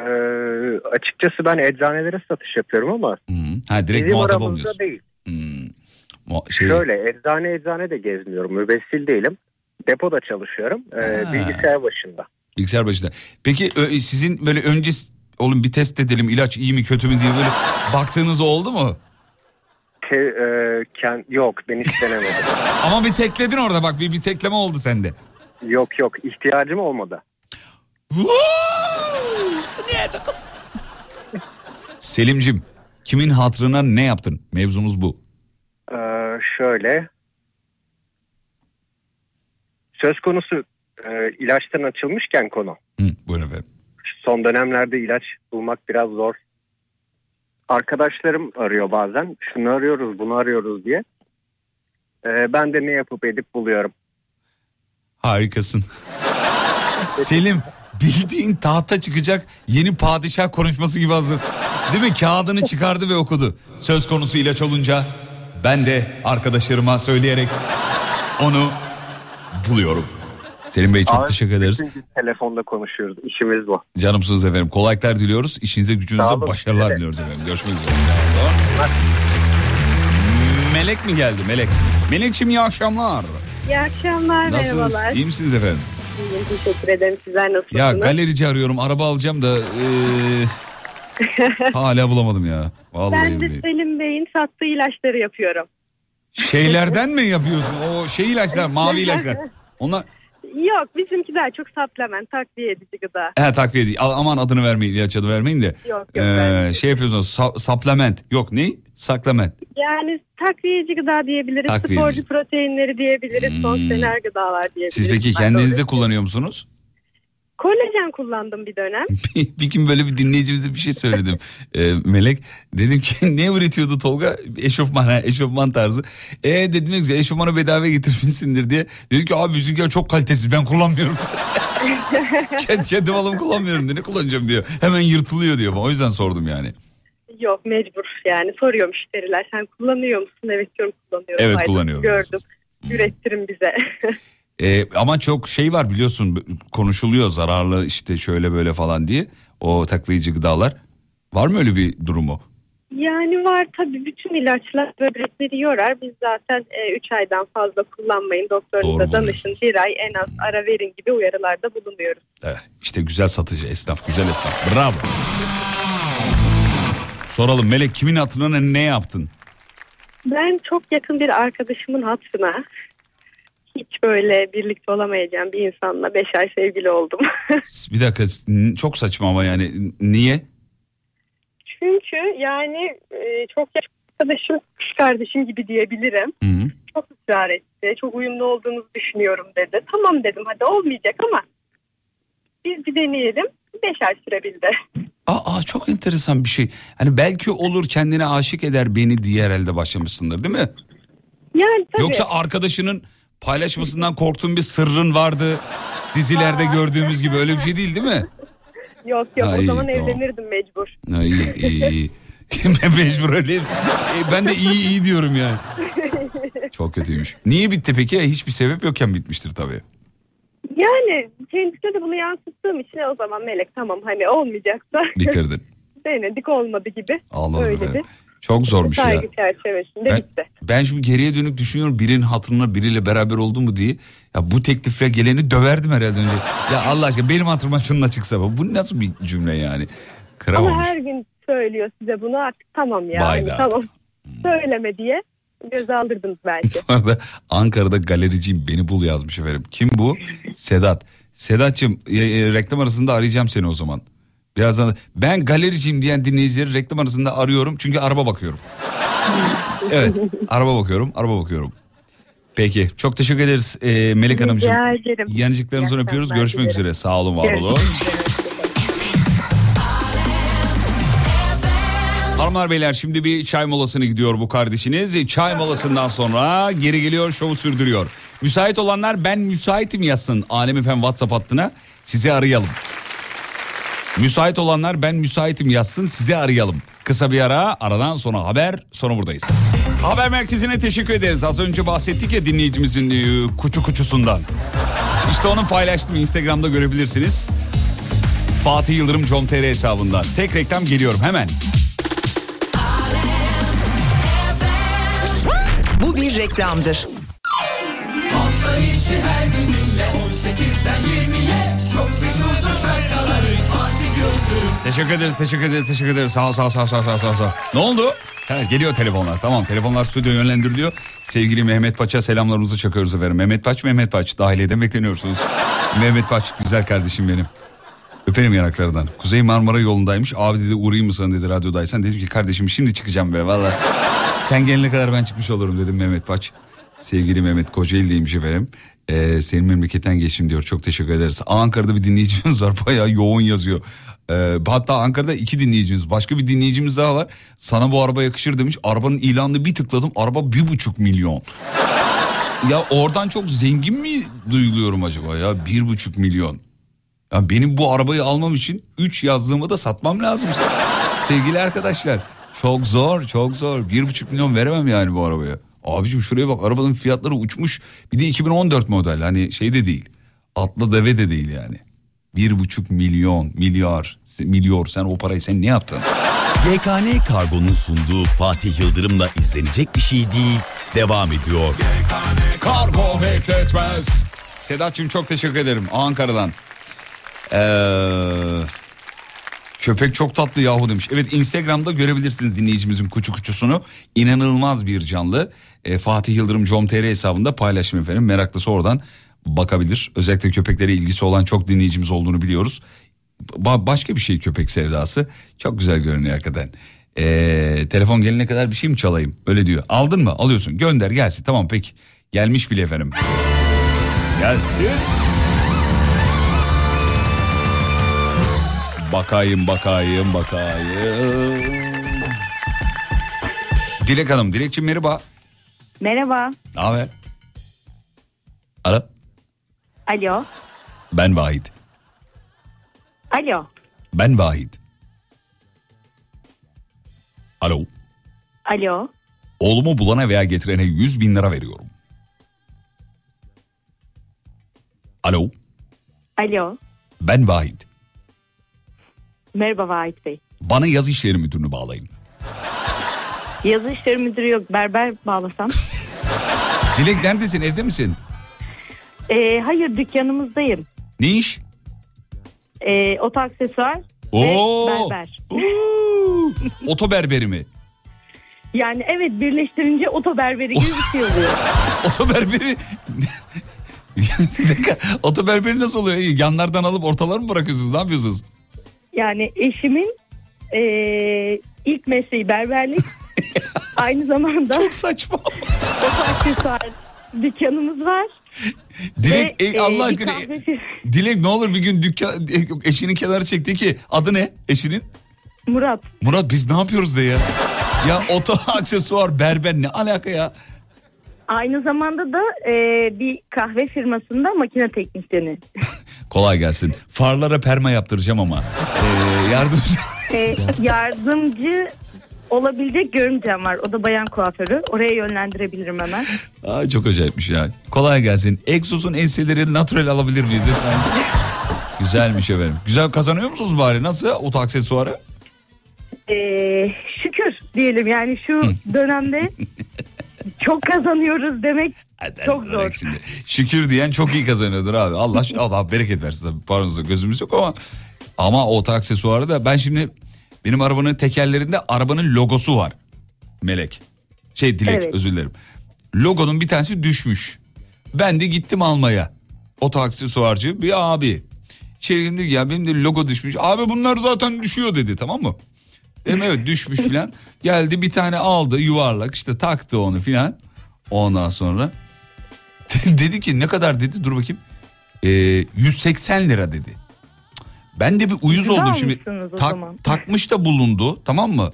J: açıkçası ben eczanelere satış yapıyorum ama
F: Hı. Ha direkt
J: bizim
F: muhatap olmuyorsun.
J: değil.
F: Hmm. Şey,
J: Şöyle eczane eczane de gezmiyorum. Mübessil değilim. Depoda çalışıyorum. Ee,
F: Ha.
J: bilgisayar başında.
F: Bilgisayar başında. Peki sizin böyle önce oğlum bir test edelim ilaç iyi mi kötü mü diye böyle baktığınız oldu mu?
J: Te, e, ken- yok ben hiç denemedim.
F: Ama bir tekledin orada bak bir, bir tekleme oldu sende.
J: yok yok ihtiyacım olmadı.
F: Selimcim kimin hatırına ne yaptın? Mevzumuz bu.
J: Ee, şöyle söz konusu e, ilaçtan açılmışken konu
F: Hı, buyurun efendim.
J: son dönemlerde ilaç bulmak biraz zor. Arkadaşlarım arıyor bazen şunu arıyoruz bunu arıyoruz diye. Ee, ben de ne yapıp edip buluyorum.
F: Harikasın. Selim bildiğin tahta çıkacak yeni padişah konuşması gibi hazır. Değil mi? Kağıdını çıkardı ve okudu. Söz konusu ilaç olunca ben de arkadaşlarıma söyleyerek onu buluyorum. Selim Bey çok
J: Abi,
F: teşekkür ederiz.
J: telefonda konuşuyoruz. İşimiz bu.
F: Canımsınız efendim. Kolaylıklar diliyoruz. İşinize gücünüze başarılar
J: Evet.
F: diliyoruz efendim. Görüşmek üzere. Melek mi geldi? Melek. Melekçim iyi akşamlar.
K: İyi akşamlar,
F: Nasılsınız?
K: merhabalar.
F: İyi misiniz efendim?
K: İyiyim, teşekkür ederim. Sizler nasılsınız?
F: Ya galerici arıyorum. Araba alacağım da eee, hala bulamadım ya. Vallahi
K: ben de
F: billahi.
K: Selim Bey'in sattığı ilaçları yapıyorum.
F: Şeylerden mi yapıyorsun? O şey ilaçlar, mavi ilaçlar. Onlar
K: Yok bizimki daha çok supplement, takviye edici gıda.
F: he takviye. A- Aman adını vermeyin, ilaç adı vermeyin de.
K: Yok, yok, vermeyin.
F: şey yapıyorsunuz. sa- supplement. Yok ne? Saklament.
K: Yani takviyeci gıda diyebiliriz,
F: Takviyeci.
K: sporcu proteinleri diyebiliriz, son
F: Hmm.
K: sener gıdalar diyebiliriz.
F: Siz peki kendinizde kullanıyor musunuz?
K: Kolajen kullandım bir dönem.
F: bir gün böyle bir dinleyicimize bir şey söyledim. Ee, Melek dedim ki ne üretiyordu Tolga? Eşofman ha eşofman tarzı. E dedim ne güzel eşofmanı bedava getirmişsindir diye. Dedi ki abi bizimkiler çok kalitesiz ben kullanmıyorum. kendi, kendi malımı kullanmıyorum diyor. Ne kullanacağım diyor. Hemen yırtılıyor diyor. O yüzden sordum yani.
K: Yok mecbur yani soruyor müşteriler sen kullanıyor musun? Evet diyorum kullanıyorum.
F: Evet,
K: Haydi,
F: kullanıyorum.
K: Gördüm. Ürettirin bize.
F: Ee, ama çok şey var biliyorsun konuşuluyor zararlı işte şöyle böyle falan diye. O takviyeci gıdalar. Var mı öyle bir durumu?
K: Yani var tabii bütün ilaçlar böbrekleri yorar. Biz zaten 3 aydan fazla kullanmayın. Doktorunuza danışın. Bir ay en az ara verin gibi uyarılarda bulunuyoruz.
F: Evet, işte güzel satıcı esnaf, güzel esnaf. Bravo. Soralım Melek kimin hatırına ne yaptın?
K: Ben çok yakın bir arkadaşımın hatırına hiç böyle birlikte olamayacağım bir insanla 5 ay sevgili oldum.
F: Bir dakika çok saçma ama yani niye?
K: Çünkü yani e, çok yakın arkadaşım kız kardeşim gibi diyebilirim.
F: Hı -hı.
K: Çok ısrar etti. Çok uyumlu olduğunuzu düşünüyorum dedi. Tamam dedim hadi olmayacak ama biz bir deneyelim. 5 ay sürebildi.
F: Aa, aa, çok enteresan bir şey. Hani belki olur kendine aşık eder beni diye herhalde başlamışsındır değil mi?
K: Yani tabii.
F: Yoksa arkadaşının paylaşmasından korktuğun bir sırrın vardı. Dizilerde gördüğümüz gibi öyle bir şey değil değil mi?
K: Yok yok
F: Ha,
K: o zaman
F: tamam.
K: evlenirdim mecbur.
F: Ha, iyi iyi iyi. Mecbur öyle. E, ben de iyi iyi diyorum yani. Çok kötüymüş. Niye bitti peki? Hiçbir sebep yokken bitmiştir tabii.
K: Yani kendisine de bunu yansıttığım için o zaman Melek tamam hani olmayacaksa
F: Bitirdin.
K: denedik olmadı gibi.
F: Anladım
K: Öyle
F: Çok zormuş ya.
K: saygı çerçevesinde
F: Ben,
K: bitti.
F: ben şimdi geriye dönük düşünüyorum birinin hatırına biriyle beraber oldu mu diye. Ya bu teklifle geleni döverdim herhalde önce. Ya Allah aşkına benim hatırıma şununla çıksa bu. Bu nasıl bir cümle yani?
K: Ama
F: Kıramamış.
K: her gün söylüyor size bunu artık tamam ya.
F: Da.
K: tamam. Söyleme diye göz aldırdınız belki.
F: Bu arada Ankara'da galericiyim beni bul yazmış efendim. Kim bu? Sedat. Sedat'cığım e, e, reklam arasında arayacağım seni o zaman. Birazdan ben galericiyim diyen dinleyicileri reklam arasında arıyorum çünkü araba bakıyorum. evet araba bakıyorum araba bakıyorum. Peki çok teşekkür ederiz e, Melek Hanımcığım.
K: Rica ederim.
F: Yanıcıklarınızı öpüyoruz. Görüşmek
K: dilerim.
F: üzere. Sağ olun, var olun. Hanımlar beyler şimdi bir çay molasına gidiyor bu kardeşiniz. Çay molasından sonra geri geliyor şovu sürdürüyor. Müsait olanlar ben müsaitim yazsın Alem Efem WhatsApp hattına sizi arayalım. Müsait olanlar ben müsaitim yazsın sizi arayalım. Kısa bir ara aradan sonra haber sonra buradayız. Haber merkezine teşekkür ederiz. Az önce bahsettik ya dinleyicimizin e, kuçu kuçusundan. İşte onu paylaştım Instagram'da görebilirsiniz. Fatih Yıldırım com.tr hesabından. Tek reklam geliyorum hemen.
L: Bu bir reklamdır.
B: Hafta içi her gün dinle 18'den 20'ye Çok
F: Teşekkür ederiz, teşekkür ederiz, teşekkür ederiz. Sağ ol, sağ ol, sağ ol, sağ ol, sağ ol. Ne oldu? Ha, geliyor telefonlar. Tamam, telefonlar stüdyo yönlendiriliyor. Sevgili Mehmet Paç'a selamlarımızı çakıyoruz efendim. Mehmet Paç, Mehmet Paç. Dahiliyeden bekleniyorsunuz. Mehmet Paç, güzel kardeşim benim. Öperim yanaklarından. Kuzey Marmara yolundaymış. Abi dedi uğrayayım mı sana dedi radyodaysan. Dedim ki kardeşim şimdi çıkacağım be valla. Sen gelene kadar ben çıkmış olurum dedim Mehmet Paç. Sevgili Mehmet Kocaeli'deymiş efendim. Ee, senin memleketten geçim diyor. Çok teşekkür ederiz. Ankara'da bir dinleyicimiz var. Bayağı yoğun yazıyor. Ee, hatta Ankara'da iki dinleyicimiz. Başka bir dinleyicimiz daha var. Sana bu araba yakışır demiş. Arabanın ilanını bir tıkladım. Araba bir buçuk milyon. Ya oradan çok zengin mi duyuluyorum acaba ya? Bir buçuk milyon. Ya benim bu arabayı almam için 3 yazlığımı da satmam lazım. Sevgili arkadaşlar çok zor çok zor. Bir buçuk milyon veremem yani bu arabaya. Abicim şuraya bak arabanın fiyatları uçmuş. Bir de 2014 model hani şey de değil. Atlı deve de değil yani. Bir buçuk milyon milyar milyar sen o parayı sen ne yaptın?
A: YKN Kargo'nun sunduğu Fatih Yıldırım'la izlenecek bir şey değil. Devam ediyor.
F: Kargo bekletmez. Sedat'cığım çok teşekkür ederim Ankara'dan. Ee, köpek çok tatlı yahu demiş. Evet Instagram'da görebilirsiniz dinleyicimizin kuçu kuçusunu. İnanılmaz bir canlı. Ee, Fatih Yıldırım com.tr hesabında paylaşım efendim. Meraklısı oradan bakabilir. Özellikle köpeklere ilgisi olan çok dinleyicimiz olduğunu biliyoruz. Ba- başka bir şey köpek sevdası. Çok güzel görünüyor hakikaten. Ee, telefon gelene kadar bir şey mi çalayım? Öyle diyor. Aldın mı? Alıyorsun. Gönder gelsin. Tamam peki. Gelmiş bile efendim. Gelsin. Bakayım bakayım bakayım. Dilek Hanım. Dilekçim merhaba.
M: Merhaba.
F: Ne haber? Alo.
M: Alo.
F: Ben Vahit.
M: Alo.
F: Ben Vahit. Alo.
M: Alo.
F: Oğlumu bulana veya getirene 100 bin lira veriyorum. Alo.
M: Alo.
F: Ben Vahit.
M: Merhaba Vahit Bey.
F: Bana yaz işleri müdürünü bağlayın.
M: Yazı işleri müdürü yok. Berber bağlasam.
F: Dilek neredesin evde misin?
M: Ee, hayır dükkanımızdayım.
F: Ne iş?
M: Ee, oto aksesuar
F: Oo.
M: ve berber.
F: Oto berberi mi?
M: Yani evet birleştirince oto berberi gibi bir şey oluyor.
F: Oto berberi... bir dakika. Oto berberi nasıl oluyor? Yanlardan alıp ortalar mı bırakıyorsunuz? Ne yapıyorsunuz?
M: Yani eşimin ee, ilk mesleği berberlik. Aynı zamanda
F: Çok saçma.
M: aksesuar dükkanımız var.
F: Dilek
M: Ve,
F: ey, Allah
M: e,
F: aşkına
M: kahve-
F: Dilek ne olur bir gün dükkan eşinin kenarı çekti ki adı ne eşinin?
M: Murat.
F: Murat biz ne yapıyoruz de ya? Ya oto aksesuar berber ne alaka ya?
M: Aynı zamanda da ee, bir kahve firmasında makine teknisyeni.
F: Kolay gelsin. Farlara perma yaptıracağım ama. Ee, yardımcı.
M: Ee, yardımcı olabilecek görümcem var. O da bayan kuaförü. Oraya yönlendirebilirim hemen.
F: Aa, çok acayipmiş ya. Kolay gelsin. Exos'un enseleri natural alabilir miyiz lütfen? Güzelmiş efendim. Güzel kazanıyor musunuz bari? Nasıl oto aksesuarı?
M: Ee, şükür diyelim yani şu dönemde çok kazanıyoruz demek çok zor.
F: Şimdi. Şükür diyen çok iyi kazanıyordur abi. Allah Allah bereket versin. Paranızda gözümüz yok ama ama o aksesuarı da ben şimdi benim arabanın tekerlerinde arabanın logosu var. Melek. Şey Dilek
M: Evet.
F: özür dilerim. Logonun bir tanesi düşmüş. Ben de gittim almaya. Oto aksesuarcı bir abi. İçeri girdim ya benim de logo düşmüş. Abi bunlar zaten düşüyor dedi tamam mı? Dedim evet düşmüş filan. Geldi bir tane aldı yuvarlak işte taktı onu filan. Ondan sonra dedi ki ne kadar dedi dur bakayım. Ee, 180 lira dedi. Ben de bir uyuz
M: Güzel
F: oldum şimdi. Tak-
M: zaman.
F: takmış da bulundu tamam mı?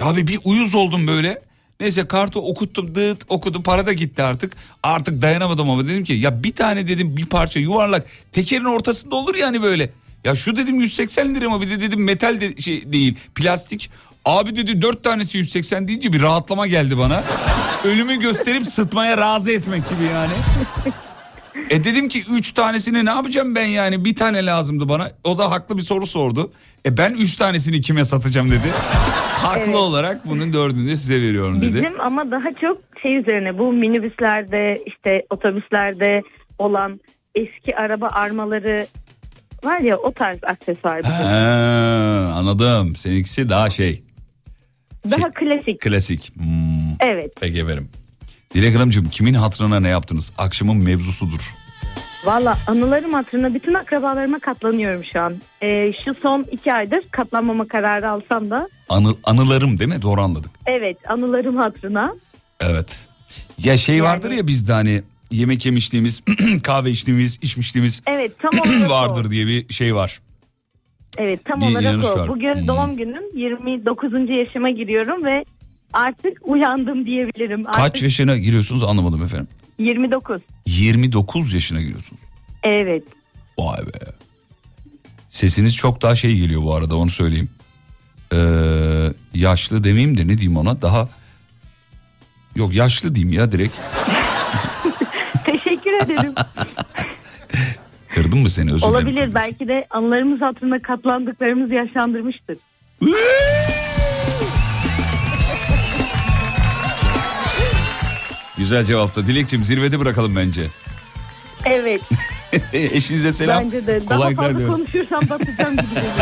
F: Abi bir uyuz oldum böyle. Neyse kartı okuttum dıt okudum para da gitti artık. Artık dayanamadım ama dedim ki ya bir tane dedim bir parça yuvarlak tekerin ortasında olur yani böyle. Ya şu dedim 180 lira mı bir de dedim metal de şey değil plastik. Abi dedi dört tanesi 180 deyince bir rahatlama geldi bana. Ölümü gösterip sıtmaya razı etmek gibi yani. E dedim ki üç tanesini ne yapacağım ben yani bir tane lazımdı bana. O da haklı bir soru sordu. E ben üç tanesini kime satacağım dedi. Haklı
M: Evet.
F: olarak bunun dördünü de size veriyorum dedi.
M: Bizim ama daha çok şey üzerine bu minibüslerde işte otobüslerde olan eski araba armaları var ya o tarz aksesuar.
F: Ha, anladım. Seninkisi daha şey
M: Daha klasik.
F: klasik. Hmm,
M: Evet.
F: peki efendim. Dilek Hanımcığım kimin hatırına ne yaptınız? Akşamın mevzusudur.
M: Valla anılarım hatırına bütün akrabalarıma katlanıyorum şu an. Ee, şu son iki aydır katlanmama kararı alsam da
F: Anı, anılarım değil mi? Doğru anladık.
M: evet anılarım hatırına.
F: Evet. Ya şey vardır ya bizde hani yemek yemişliğimiz, kahve içtiğimiz, içmişliğimiz
M: Evet tam
F: vardır
M: o.
F: diye bir şey var.
M: Evet tam
F: Bir
M: olarak o.
F: var.
M: Bugün
F: Hmm.
M: doğum günüm 29. yaşıma giriyorum ve artık uyandım diyebilirim.
F: Kaç
M: Artık
F: yaşına giriyorsunuz anlamadım efendim.
M: 29.
F: 29 yaşına giriyorsunuz.
M: Evet.
F: Vay be. Sesiniz çok daha şey geliyor bu arada onu söyleyeyim. Ee, yaşlı demeyeyim de ne diyeyim ona daha... Yok yaşlı diyeyim ya direkt.
M: Teşekkür ederim.
F: Kırdım mı seni özür dilerim.
M: Olabilir belki de anılarımız hatırına katlandıklarımızı yaşlandırmıştır.
F: Güzel cevapta. Dilekçim zirvede bırakalım bence.
M: Evet.
F: Eşinize selam.
M: Bence de. Daha
F: Kolaylıklar
M: fazla
F: diliyoruz.
M: konuşursam batacağım gibi geliyor.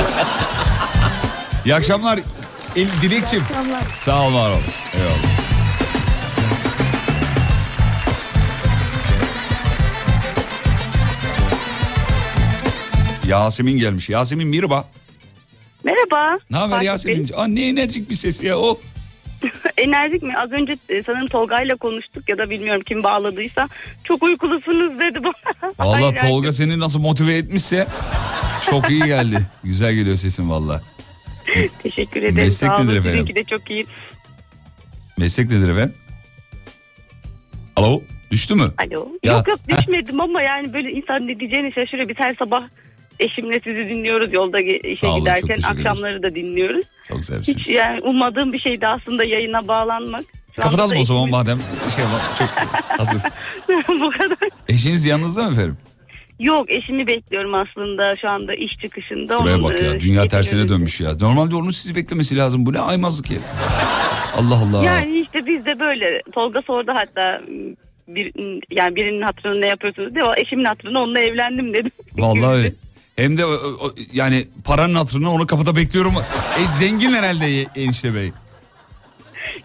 F: İyi akşamlar. El, Dilekçim.
M: akşamlar.
F: Sağ ol var ol. Eyvallah. Yasemin gelmiş. Yasemin merhaba.
N: Merhaba.
F: Ne haber
N: Fatih
F: Yasemin?
N: Bey.
F: Aa, ne enerjik bir ses ya o.
N: Enerjik mi? Az önce e, sanırım Tolga'yla konuştuk ya da bilmiyorum kim bağladıysa. Çok uykulusunuz dedi bana.
F: Valla. Tolga seni nasıl motive etmişse çok iyi geldi. Güzel geliyor sesin valla.
N: Teşekkür ederim.
F: Meslek
N: Sağ
F: nedir efendim?
N: Sizinki de çok iyi.
F: Meslek nedir efendim? Alo düştü mü?
N: Alo.
F: Ya,
N: Yok yok
F: heh.
N: düşmedim ama yani böyle insan ne diyeceğini şaşırıyor. Biz her sabah eşimle sizi dinliyoruz yolda işe
F: olun,
N: giderken akşamları da dinliyoruz.
F: Çok güzel
N: Hiç yani ummadığım bir şeydi aslında yayına bağlanmak. Şu
F: Kapatalım o zaman madem şey var çok hazır.
N: Bu kadar.
F: Eşiniz yanınızda mı efendim?
N: Yok eşimi bekliyorum aslında şu anda iş çıkışında.
F: Şuraya
N: Onun,
F: bak ya
N: e,
F: dünya tersine dönmüş ya. Normalde onun sizi beklemesi lazım. Bu ne aymazlık ya. Allah Allah.
N: Yani işte biz de böyle. Tolga sordu hatta bir, yani birinin hatırına ne yapıyorsunuz diye. Eşimin hatırına onunla evlendim dedim.
F: Vallahi öyle. Hem de o- o- yani paranın hatırına onu kapıda bekliyorum. E zengin herhalde enişte bey.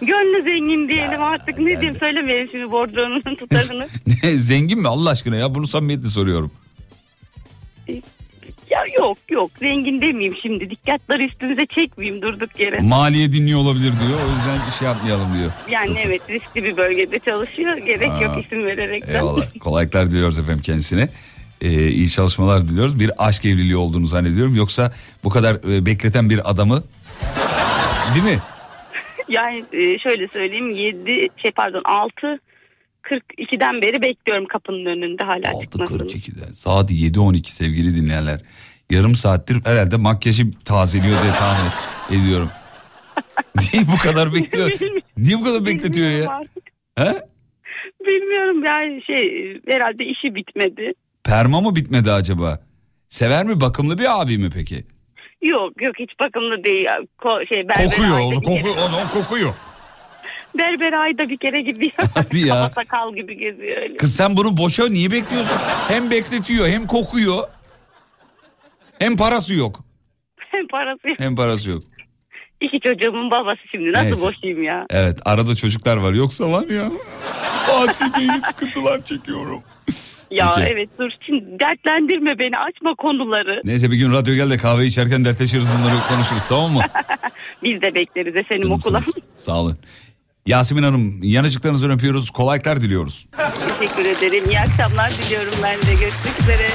N: Gönlü zengin diyelim artık ne diyeyim söylemeyelim şimdi bordronun tutarını.
F: Ne zengin mi Allah aşkına ya bunu samimiyetle soruyorum.
N: ya yok yok zengin demeyeyim şimdi dikkatleri üstümüze çekmeyeyim durduk yere.
F: Maliye dinliyor olabilir diyor. O yüzden şey yapmayalım diyor.
N: Yani evet riskli bir bölgede çalışıyor gerek
F: Aa,
N: yok isim vererekten.
F: Eyvallah. Kolaylıklar diliyoruz efendim kendisine. Ee, iyi çalışmalar diliyoruz. Bir aşk evliliği olduğunu zannediyorum. Yoksa bu kadar e, bekleten bir adamı değil mi?
N: Yani e, şöyle söyleyeyim 7 şey pardon 6 42'den beri bekliyorum kapının önünde hala çıkmasını.
F: 42'de saat 7.12 sevgili dinleyenler. Yarım saattir herhalde makyajı tazeliyor diye tahmin ediyorum. Niye bu kadar bekliyor? Niye bu kadar bekletiyor ya? He?
N: Bilmiyorum yani şey herhalde işi bitmedi.
F: Perma mı bitmedi acaba? Sever mi bakımlı bir abi mi peki?
N: Yok yok hiç bakımlı değil. Ko- şey, berber
F: Kokuyor onu, kokuyor, onu, kokuyor.
N: Berber ayda bir kere gidiyor.
F: Hadi ya.
N: Kafa sakal gibi geziyor öyle.
F: Kız sen bunu boşa niye bekliyorsun? Hem bekletiyor hem kokuyor. Hem parası yok.
N: Hem parası yok.
F: Hem parası yok.
N: İki çocuğumun babası şimdi nasıl
F: Neyse.
N: boşayım ya.
F: Evet arada çocuklar var yoksa var ya. Fatih Bey'in sıkıntılar çekiyorum.
N: Ya
F: Peki.
N: evet dur şimdi dertlendirme beni açma konuları.
F: Neyse bir gün radyo gel de kahve içerken dertleşiriz bunları konuşuruz tamam mı?
N: Biz de bekleriz efendim okula.
F: Sağ olun. Yasemin Hanım yanıcıklarınızı öpüyoruz. Kolaylıklar diliyoruz.
N: Teşekkür ederim. İyi akşamlar diliyorum ben de. Görüşmek üzere.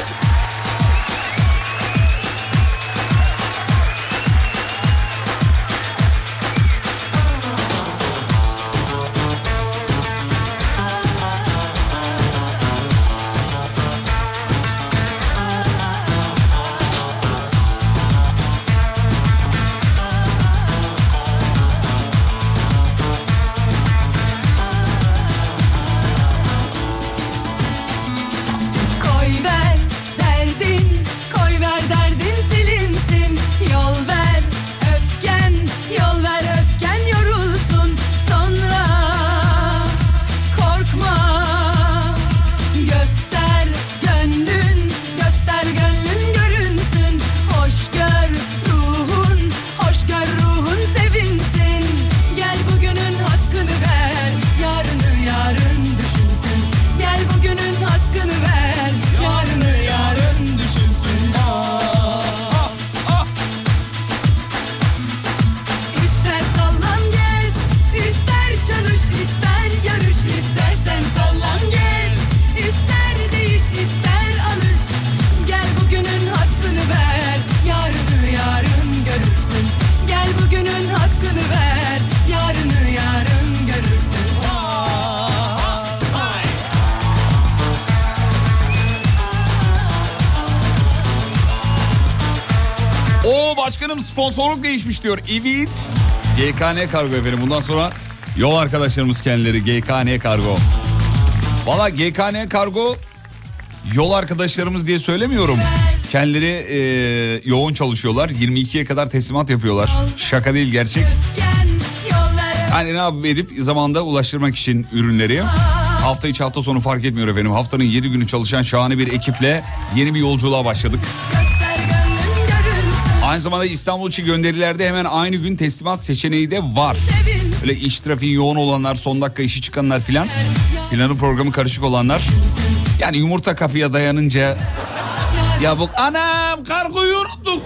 F: Sponsorluk değişmiş diyor. Evet. GKN Kargo efendim. Bundan sonra yol arkadaşlarımız kendileri GKN Kargo. Valla GKN Kargo yol arkadaşlarımız diye söylemiyorum. Kendileri e, yoğun çalışıyorlar. 22'ye kadar teslimat yapıyorlar. Şaka değil gerçek. Hani ne yapıp edip zamanda ulaştırmak için ürünleri. Hafta içi hafta sonu fark etmiyor efendim. Haftanın 7 günü çalışan şahane bir ekiple yeni bir yolculuğa başladık. Aynı zamanda İstanbul içi gönderilerde hemen aynı gün teslimat seçeneği de var. Öyle iş trafiği yoğun olanlar, son dakika işi çıkanlar filan. Planı programı karışık olanlar. Yani yumurta kapıya dayanınca ya bu anam kargoyu unuttuk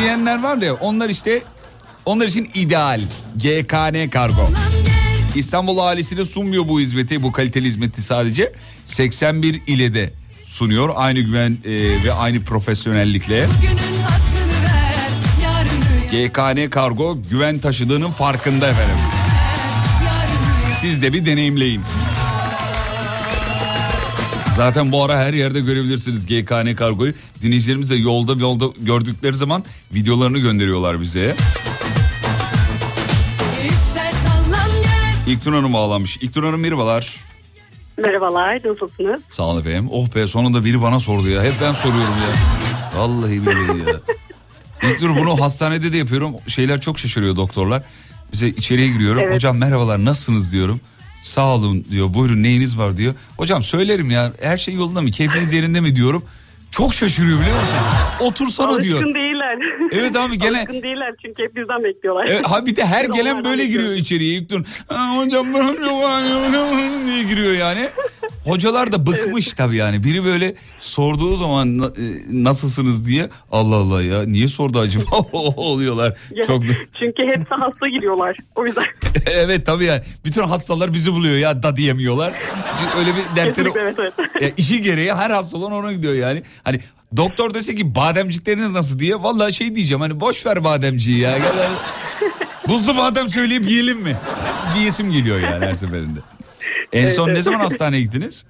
F: diyenler var ya onlar işte onlar için ideal. GKN Kargo. İstanbul ailesine sunmuyor bu hizmeti, bu kaliteli hizmeti sadece. 81 ile de sunuyor aynı güven e, ve aynı profesyonellikle. GKN Kargo güven taşıdığının farkında efendim. Siz de bir deneyimleyin. Zaten bu ara her yerde görebilirsiniz GKN Kargo'yu. Dinleyicilerimiz de yolda yolda gördükleri zaman videolarını gönderiyorlar bize. İlknur Hanım bağlanmış. İlknur Hanım merhabalar.
O: Merhabalar, nasılsınız?
F: Sağ olun efendim. Oh be sonunda biri bana sordu ya. Hep ben soruyorum ya. Vallahi billahi ya. İlknur bunu hastanede de yapıyorum. Şeyler çok şaşırıyor doktorlar. Bize içeriye giriyorum.
O: Evet.
F: Hocam merhabalar nasılsınız diyorum. Sağ olun diyor. Buyurun neyiniz var diyor. Hocam söylerim ya her şey yolunda mı? Keyfiniz yerinde mi diyorum. Çok şaşırıyor biliyor musun? Otursana diyor.
O: Alışkın değiller.
F: Evet abi, gene-
O: Alışkın değiller çünkü hep bizden bekliyorlar.
F: E, ha bir de her gelen böyle giriyor içeriye ilk dur. "Ha, hocam diye giriyor yani. Hocalar da bıkmış tabii yani. Biri böyle sorduğu zaman "Na- e, nasılsınız diye Allah Allah ya niye sordu acaba oluyorlar.
O: Ya,
F: Çok
O: Çünkü hepsi hasta giriyorlar. O yüzden.
F: evet tabii yani. Bütün hastalar bizi buluyor ya da diyemiyorlar. Öyle bir dertleri
O: evet evet.
F: ya işi gereği her hasta olan ona gidiyor yani. Hani doktor dese ki bademcikleriniz nasıl diye vallahi şey diyeceğim hani boş ver bademciyi ya. Gel. Buzlu badem söyleyip yiyelim mi? Diyesim geliyor yani her seferinde. En son ne zaman hastaneye gittiniz?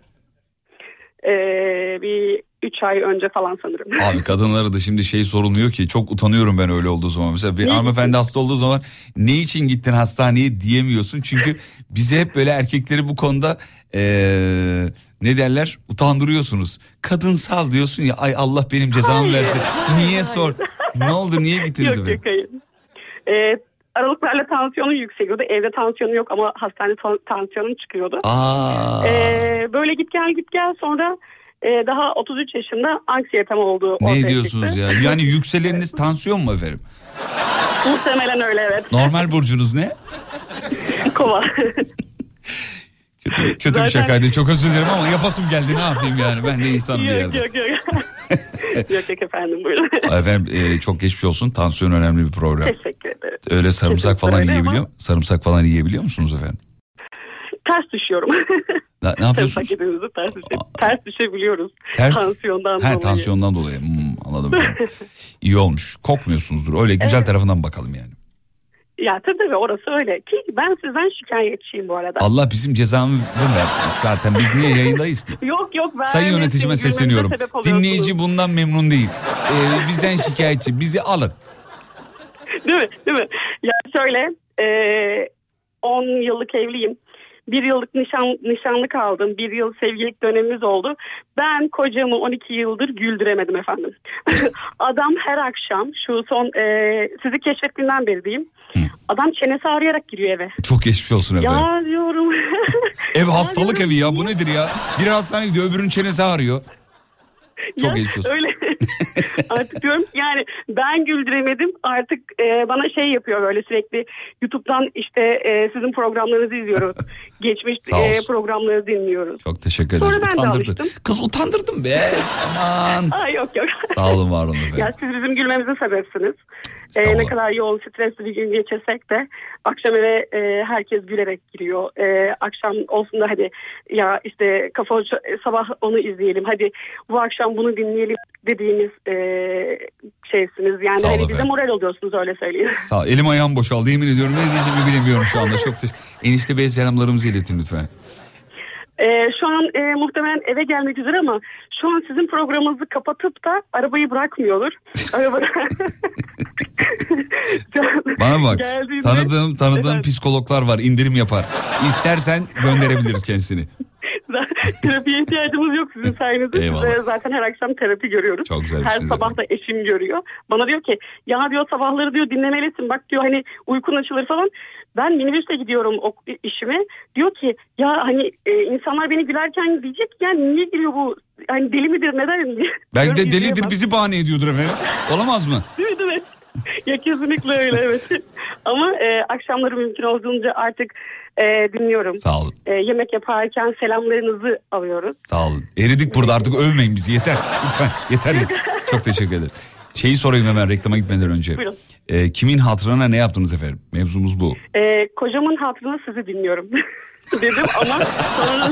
O: Ee, bir üç ay önce falan sanırım.
F: Abi kadınlara da şimdi şey sorulmuyor ki çok utanıyorum ben öyle olduğu zaman. Mesela bir hanımefendi hasta olduğu zaman ne için gittin hastaneye diyemiyorsun. Çünkü bize hep böyle erkekleri bu konuda eee, ne derler utandırıyorsunuz. Kadınsal diyorsun ya ay Allah benim cezamı versin. Niye sor? Ne oldu niye gittiniz
O: yok yok hayır. Ee, aralıklarla tansiyonu yükseliyordu. Evde tansiyonu yok ama hastanede ta- tansiyonum çıkıyordu.
F: Aa.
O: Ee, böyle git gel git gel sonra e, daha 33 yaşında anksiyetem oldu.
F: Ne diyorsunuz
O: çıktı.
F: ya? Yani yükseleniniz tansiyon mu efendim?
O: Muhtemelen öyle evet.
F: Normal burcunuz ne?
O: Kova.
F: Kötü, kötü bir
O: Zaten-
F: şakaydı. Çok özür dilerim ama yapasım geldi. Ne yapayım yani? Ben de insanım bir yerde.
O: yok yok. yok yok efendim buyurun.
F: Efendim e, çok geçmiş olsun. Tansiyon önemli bir problem.
O: Teşekkür ederim.
F: Öyle sarımsak
O: Kesinlikle
F: falan
O: öyle
F: yiyebiliyor
O: ama
F: Sarımsak falan yiyebiliyor musunuz efendim?
O: Ters düşüyorum.
F: Ne, ne yapıyorsunuz?
O: Sarımsak yediğimizde ters, düşe, ters düşebiliyoruz.
F: Ters-
O: Tansiyondan
F: He
O: dolayı.
F: tansiyondan dolayı. Hmm, anladım. İyi olmuş. Kokmuyorsunuzdur. Öyle güzel tarafından bakalım yani.
O: Ya tabii tabii orası öyle. Ki ben sizden şikayetçiyim bu arada.
F: Allah bizim cezamızı versin. Zaten biz niye yayındayız ki?
O: Yok yok.
F: Sayın
O: vermesin,
F: yöneticime sesleniyorum. Dinleyici bundan memnun değil. Ee, bizden şikayetçi. Bizi alın.
O: Değil mi? Değil mi? Ya şöyle e, 10 yıllık evliyim. Bir yıllık nişan, nişanlı kaldım. Bir yıl sevgililik dönemimiz oldu. Ben kocamı 12 yıldır güldüremedim efendim. Adam her akşam şu son e, sizi keşfettiğinden beri diyeyim. Adam çenesi ağrıyarak giriyor eve.
F: Çok geçmiş olsun efendim.
O: Ya diyorum.
F: Ev hastalık evi ya bu nedir ya? Biri hastaneye gidiyor öbürünün çenesi ağrıyor. Çok
O: Ya,
F: geçmiş olsun.
O: Öyle. Artık diyorum ki yani ben güldüremedim artık e, bana şey yapıyor böyle sürekli YouTube'dan işte e, sizin programlarınızı izliyoruz. Geçmiş e, programları dinliyoruz.
F: Çok teşekkür
O: Sonra
F: ederiz.
O: ben de alıştım.
F: Kız utandırdın be. Aman.
O: Ay yok yok.
F: Sağ olun var olun efendim.
O: Ya siz bizim gülmemize sebepsiniz. Ee, ne kadar yoğun stresli bir gün geçirsek de akşam eve e, herkes gülerek giriyor. E, akşam olsun da hadi ya işte kafa sabah onu izleyelim. Hadi bu akşam bunu dinleyelim dediğimiz e, şeysiniz. Yani hani bize moral oluyorsunuz öyle söyleyeyim.
F: Sağ. Elim ayağım boşaldı yemin ediyorum. Ne diyeceğimi bilemiyorum şu anda. Çok Enişte Bey selamlarımızı iletin lütfen.
O: Ee, şu an e, muhtemelen eve gelmek üzere ama şu an sizin programınızı kapatıp da arabayı bırakmıyordur. Arabada...
F: Bana bak
O: Geldiğinde-
F: tanıdığım tanıdığım
O: Efendim?
F: psikologlar var indirim yapar. İstersen gönderebiliriz kendisini.
O: Terapiye ihtiyacımız yok sizin sayenizde.
F: Eyvallah.
O: Size zaten her akşam terapi görüyoruz.
F: Çok güzel,
O: Her
F: de
O: sabah da eşim görüyor. Bana diyor ki ya diyor sabahları diyor dinlemelisin. Bak diyor hani uykun açılır falan. Ben minibüste gidiyorum o işime. Diyor ki ya hani e, insanlar beni gülerken diyecek yani niye gülüyor bu? Hani deli midir neden?
F: Belki de
O: Diyorum,
F: delidir bizi bahane ediyordur efendim. Olamaz mı?
O: Değil mi? ya kesinlikle öyle evet. Ama e, akşamları mümkün olduğunca artık e, dinliyorum.
F: Sağ olun.
O: E, yemek yaparken selamlarınızı alıyoruz.
F: Sağ olun. Eridik burada artık övmeyin bizi yeter. Lütfen yeter. ya. Çok teşekkür ederim. Şeyi sorayım hemen reklama gitmeden önce.
O: Buyurun.
F: Ee, kimin hatırına ne yaptınız efendim? Mevzumuz bu.
O: E, kocamın hatırına sizi dinliyorum. Dedim ama sonra...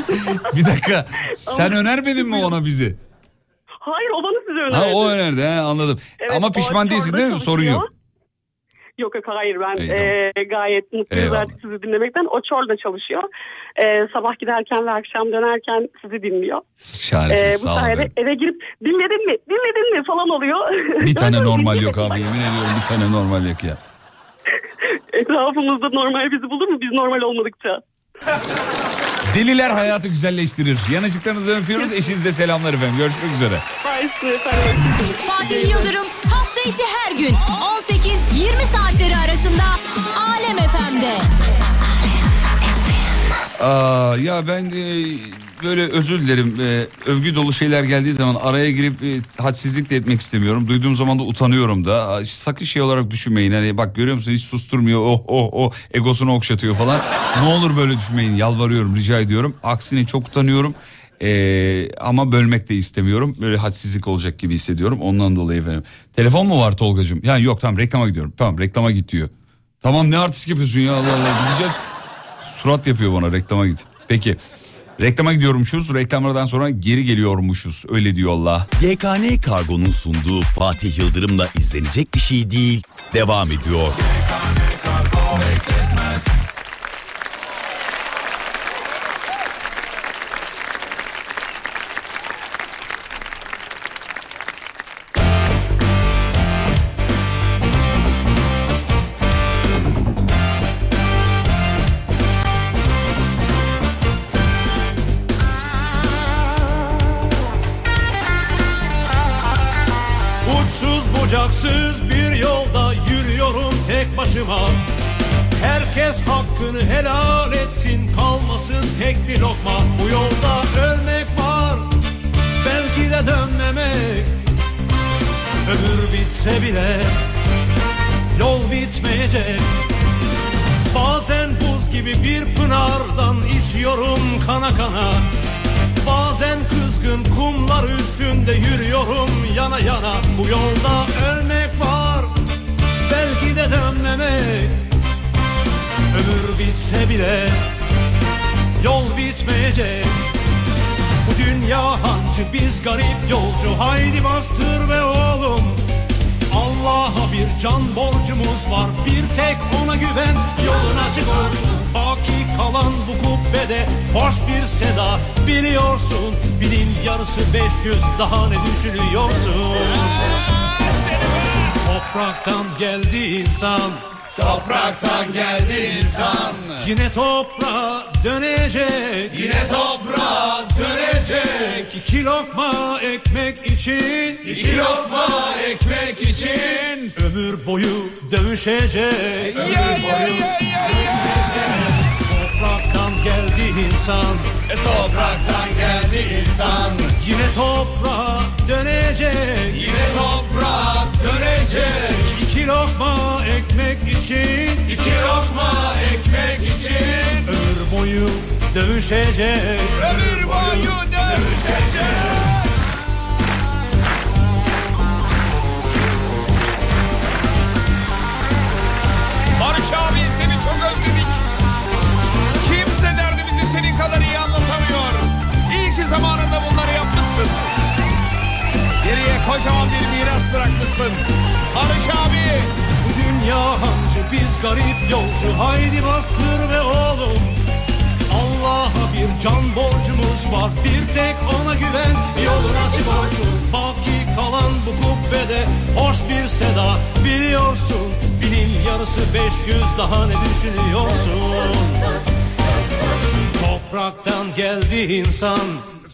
F: Bir dakika sen önermedin mi ona bizi?
O: Hayır o bana sizi önerdi.
F: Ha o önerdi he, anladım.
O: Evet,
F: Ama pişman değilsin değil mi? Sorun yok.
O: Yok yok hayır ben
F: Eyvallah.
O: e, gayet mutluyum artık sizi dinlemekten. O Çorlu'da çalışıyor. E, sabah giderken ve akşam dönerken sizi dinliyor.
F: Şahanesin
O: E, bu
F: sağ olun.
O: sayede
F: efendim.
O: eve girip dinledin mi dinledin mi falan oluyor.
F: Bir tane normal yok abi yemin ediyorum bir tane normal yok ya.
O: Etrafımızda normal bizi bulur mu biz normal olmadıkça?
F: Deliler hayatı güzelleştirir. Yanıcıklarınızı öpüyoruz. Eşinize selamlar efendim. Görüşmek üzere.
P: Fatih Yıldırım hafta içi her gün 18-20 saatleri arasında Alem FM'de.
F: Aa, ya ben e, böyle özür dilerim. E, övgü dolu şeyler geldiği zaman araya girip e, hadsizlik de etmek istemiyorum. Duyduğum zaman da utanıyorum da. Sakın şey olarak düşünmeyin. Hani bak görüyor musun hiç susturmuyor. Oh oh oh egosunu okşatıyor falan. ne olur böyle düşünmeyin. Yalvarıyorum rica ediyorum. Aksine çok utanıyorum. E, ama bölmek de istemiyorum. Böyle hadsizlik olacak gibi hissediyorum. Ondan dolayı efendim. Telefon mu var Tolgacığım? Yani yok tamam reklama gidiyorum. Tamam reklama git diyor. Tamam ne artist yapıyorsun ya Allah Allah gideceğiz. Surat yapıyor bana reklama git. Peki reklama gidiyormuşuz reklamlardan sonra geri geliyormuşuz öyle diyor Allah.
A: YKN Kargo'nun sunduğu Fatih Yıldırım'la izlenecek bir şey değil. Devam ediyor.
Q: Uçsuz helal etsin kalmasın tek bir lokma. Bu yolda ölmek var belki de dönmemek. Ömür bitse bile yol bitmeyecek. Bazen buz gibi bir pınardan içiyorum kana kana. Bazen kızgın kumlar üstünde yürüyorum yana yana. Bu yolda ölmek var belki de dönmemek Ömür bitse bile yol bitmeyecek. Bu dünya hancı biz garip yolcu. Haydi bastır be oğlum. Allah'a bir can borcumuz var. Bir tek ona güven yolun açık olsun. Baki kalan bu kubbede hoş bir seda. Biliyorsun Bilin yarısı 500 daha ne düşünüyorsun? Topraktan geldi insan
B: Topraktan geldi insan.
Q: Yine toprağa dönecek.
B: Yine toprağa dönecek.
Q: İki lokma ekmek için.
B: İki lokma ekmek için.
Q: Ömür boyu dövüşecek. Ömür boyu
B: ya, ya,
Q: dövüşecek. Geldi insan.
B: E, Topraktan geldi insan.
Q: Yine toprağa dönecek.
B: Yine toprağa dönecek.
Q: İki lokma ekmek için.
B: İki lokma ekmek için.
Q: Ömür boyu dövüşecek.
B: Ömür boyu dövüşecek.
F: Barış abi seni çok özledik. Kadar iyi anlatamıyor. İyi ki zamanında bunları yapmışsın. Geriye kocaman bir miras bırakmışsın. Barış abi.
Q: Bu dünya hancı biz garip yolcu Haydi bastır be oğlum Allah'a bir can borcumuz var bir tek ona güven Yolu nasip olsun Baki kalan bu kubbede Hoş bir seda biliyorsun Binin yarısı 500 daha ne düşünüyorsun Topraktan geldi insan.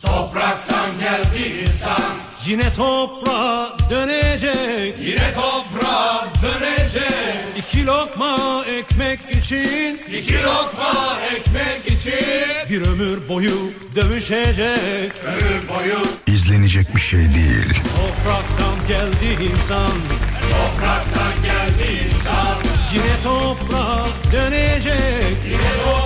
B: Topraktan geldi insan.
Q: Yine toprağa dönecek.
B: Yine toprağa dönecek.
Q: İki lokma ekmek için.
B: İki lokma ekmek için.
Q: Bir ömür boyu dövüşecek.
B: Ömür boyu.
C: İzlenecek bir şey değil.
Q: Topraktan geldi insan.
B: Topraktan geldi insan.
Q: Yine toprağa dönecek.
B: Yine toprağa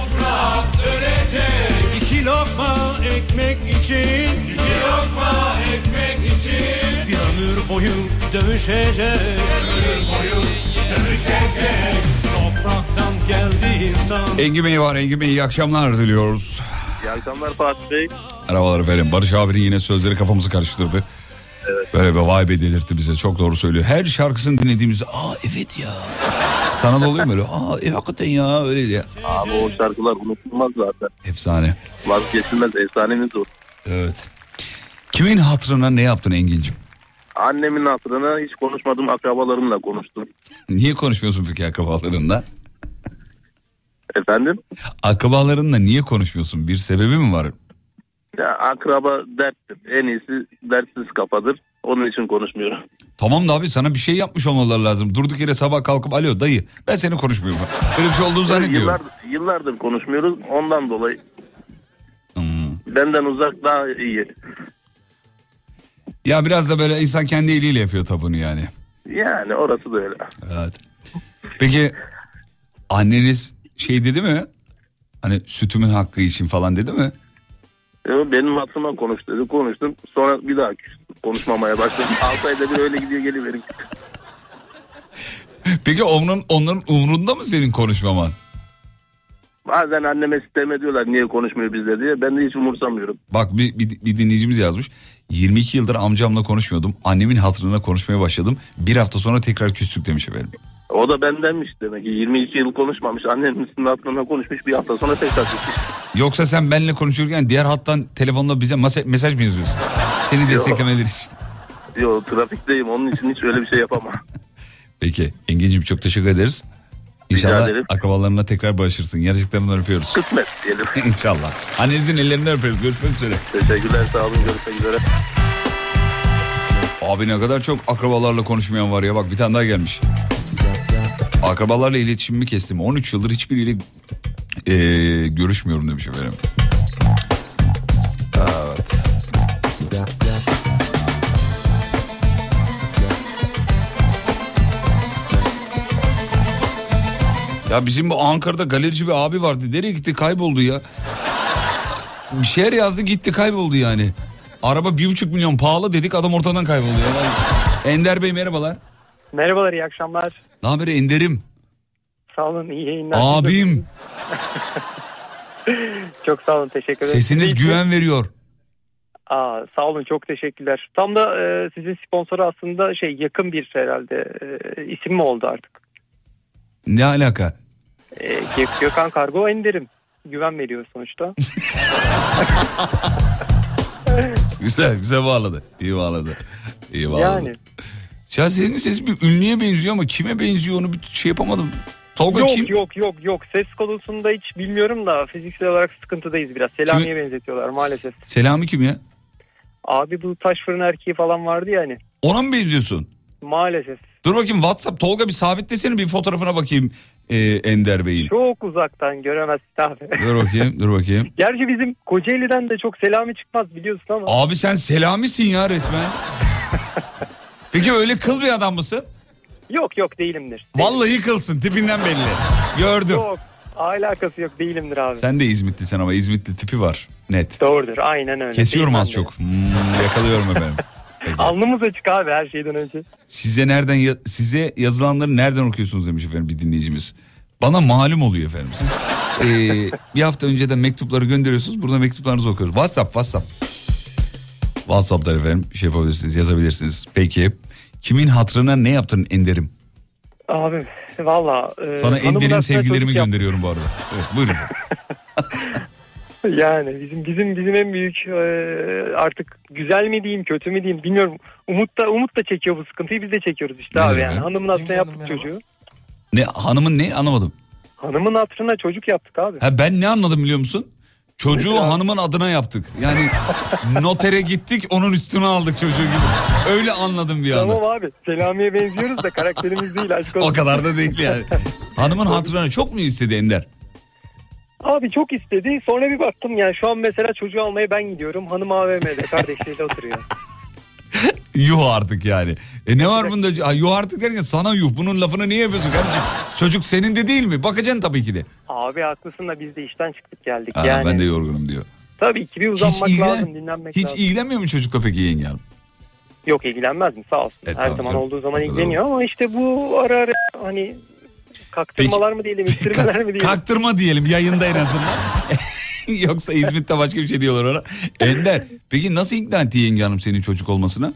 Q: İki lokma ekmek için
B: İki lokma ekmek için
Q: Bir ömür boyu dövüşecek
B: Ömür boyu dövüşecek
Q: Topraktan geldi insan
F: Engin Bey var Engin Bey iyi akşamlar diliyoruz.
R: İyi akşamlar Fatih Bey.
F: Merhabalar efendim. Barış abinin yine sözleri kafamızı karıştırdı. Böyle bir vay be delirtti bize. Çok doğru söylüyor. Her şarkısını dinlediğimizde aa evet ya. Sana da oluyor mu öyle? Aa e, hakikaten ya öyle ya.
R: Abi o şarkılar unutulmaz zaten.
F: Efsane.
R: Vazgeçilmez efsanemiz o.
F: Evet. Kimin hatırına ne yaptın Engin'cim?
R: Annemin hatırına hiç konuşmadım akrabalarımla konuştum.
F: Niye konuşmuyorsun peki akrabalarınla?
R: Efendim?
F: Akrabalarınla niye konuşmuyorsun? Bir sebebi mi var?
R: Ya akraba derttir. En iyisi dertsiz kafadır. Onun için konuşmuyorum.
F: Tamam da abi sana bir şey yapmış olmaları lazım. Durduk yere sabah kalkıp alo dayı ben seni konuşmuyorum. Böyle bir şey olduğunu zannediyorum.
R: Yıllar, yıllardır konuşmuyoruz. Ondan dolayı
F: Hmm.
R: benden uzak daha iyi.
F: Ya biraz da böyle insan kendi eliyle yapıyor tabunu yani.
R: Yani orası da öyle.
F: Evet. Peki anneniz şey dedi mi? Hani sütümün hakkı için falan dedi mi?
R: Benim hatırıma konuş dedi. Konuştum. Sonra bir daha konuşmamaya başladım. 6 ayda bir öyle gidiyor geliverin.
F: Peki onun onların umrunda mı senin konuşmaman?
R: Bazen anneme sitem ediyorlar niye konuşmuyor bizle diye. Ben de hiç umursamıyorum.
F: Bak bir, bir, bir dinleyicimiz yazmış. 22 yıldır amcamla konuşmuyordum. Annemin hatırına konuşmaya başladım. Bir hafta sonra tekrar küstük demiş efendim.
R: O da bendenmiş demek ki. 22 yıl konuşmamış. Annemizin hatırına konuşmuş. Bir hafta sonra tekrar gitmiş.
F: Yoksa sen benimle konuşurken diğer hattan telefonla bize masa- mesaj mı yazıyorsun? Seni
R: Yok.
F: desteklemeleri için.
R: Yo trafikteyim. Onun için hiç öyle bir şey yapamam.
F: Peki Engin'cim çok teşekkür ederiz. İnşallah
R: ederim.
F: akrabalarına tekrar barışırsın. Yarışıklarından öpüyoruz.
R: Kısmet diyelim.
F: İnşallah. Annenizin ellerinden öperiz. Görüşmek üzere.
R: Teşekkürler sağ olun. Görüşmek üzere.
F: Abi ne kadar çok akrabalarla konuşmayan var ya. Bak bir tane daha gelmiş. Akrabalarla iletişimimi kestim. 13 yıldır hiçbiriyle eee, görüşmüyorum demiş efendim. Evet. Ya bizim bu Ankara'da galerici bir abi vardı. Nereye gitti kayboldu ya. Bir şeyler yazdı gitti kayboldu yani. Araba bir buçuk milyon pahalı dedik adam ortadan kayboldu ya. Ender Bey merhabalar.
S: Merhabalar iyi akşamlar.
F: Ne haber Ender'im?
S: Sağ olun iyi yayınlar.
F: Abim
S: Çok sağ olun teşekkür ederim.
F: sesiniz güven veriyor.
S: Aa, sağ olun çok teşekkürler. Tam da e, sizin sponsoru aslında şey yakın bir herhalde e, isim mi oldu artık?
F: Ne alaka?
S: E, Gök- Gökhan Kargo Enderim. Güven veriyor sonuçta.
F: Güzel güzel bağladı. İyi bağladı. İyi bağladı.
S: yani.
F: Ya senin sesin bir ünlüye benziyor ama kime benziyor onu bir şey yapamadım. Tolga
S: yok
F: kim?
S: yok yok yok ses konusunda hiç bilmiyorum da fiziksel olarak sıkıntıdayız biraz. Selami'ye benzetiyorlar maalesef.
F: Selami kim ya?
S: Abi bu taş fırın erkeği falan vardı ya hani.
F: Ona mı benziyorsun?
S: Maalesef.
F: Dur bakayım WhatsApp Tolga bir sabitlesene bir fotoğrafına bakayım e, Ender Bey'in.
S: Çok uzaktan göremezsin abi.
F: Dur bakayım dur bakayım.
S: Gerçi bizim Kocaeli'den de çok selami çıkmaz biliyorsun ama.
F: Abi sen Selami'sin ya resmen. Peki öyle kıl bir adam mısın?
S: Yok yok değilimdir.
F: Vallahi kılsın tipinden belli. Gördüm.
S: Yok alakası yok değilimdir abi.
F: Sen de İzmitlisin ama İzmitli tipi var net.
S: Doğrudur aynen öyle.
F: Kesiyorum az çok. Hmm, yakalıyorum efendim.
S: Alnımız açık abi her şeyden önce.
F: Size nereden ya- size yazılanları nereden okuyorsunuz demiş efendim bir dinleyicimiz. Bana malum oluyor efendim. Siz eee, bir hafta önceden mektupları gönderiyorsunuz. Burada mektuplarınızı okuyoruz. WhatsApp, WhatsApp. WhatsApp'tan efendim şey yapabilirsiniz, yazabilirsiniz. Peki kimin hatırına ne yaptın Ender'im?
S: Abi valla. e,
F: Sana Ender'in
S: aslında
F: sevgilerimi
S: çocuk yap-
F: gönderiyorum bu arada. Evet buyurun.
S: Yani bizim bizim bizim en büyük e, artık güzel mi diyeyim kötü mü diyeyim bilmiyorum. Umut da Umut da çekiyor bu sıkıntıyı biz de çekiyoruz işte abi yani. Hanımın hatırına yaptık çocuğu.
F: Ne hanımın ne anlamadım.
S: Hanımın hatırına çocuk yaptık abi.
F: Ha ben ne anladım biliyor musun? Çocuğu hanımın adına yaptık. Yani notere gittik onun üstüne aldık çocuğu gibi. Öyle anladım bir anda.
S: Tamam abi Selami'ye benziyoruz da karakterimiz değil aşk olsun.
F: O kadar da değil yani. Hanımın hatırına çok mu istedi Ender?
S: Abi çok istedi sonra bir baktım yani şu an mesela çocuğu almaya ben gidiyorum. Hanım AVM'de kardeşleriyle oturuyor.
F: Yuh artık yani. E ne var bunda? Ha, yuh artık derken sana yuh. Bunun lafını niye yapıyorsun kardeşim? Çocuk senin de değil mi? Bakacaksın tabii ki de.
S: Abi haklısın da biz de işten çıktık geldik
F: Ha,
S: yani.
F: Ben de yorgunum diyor.
S: Tabii ki bir uzanmak
F: ilgilen-
S: lazım dinlenmek
F: Hiç
S: lazım.
F: ilgilenmiyor mu çocukla peki yenge hanım?
S: Yok ilgilenmez mi sağ olsun.
F: E,
S: Her
F: tamam
S: zaman
F: canım.
S: olduğu zaman ilgileniyor ama işte bu ara ara hani kaktırmalar mı diyelim ittirmeler mi diyelim.
F: Kaktırma diyelim yayında en azından. Yoksa İzmit'te başka bir şey diyorlar ona. Ender peki nasıl ikna etti yenge hanım senin çocuk olmasına?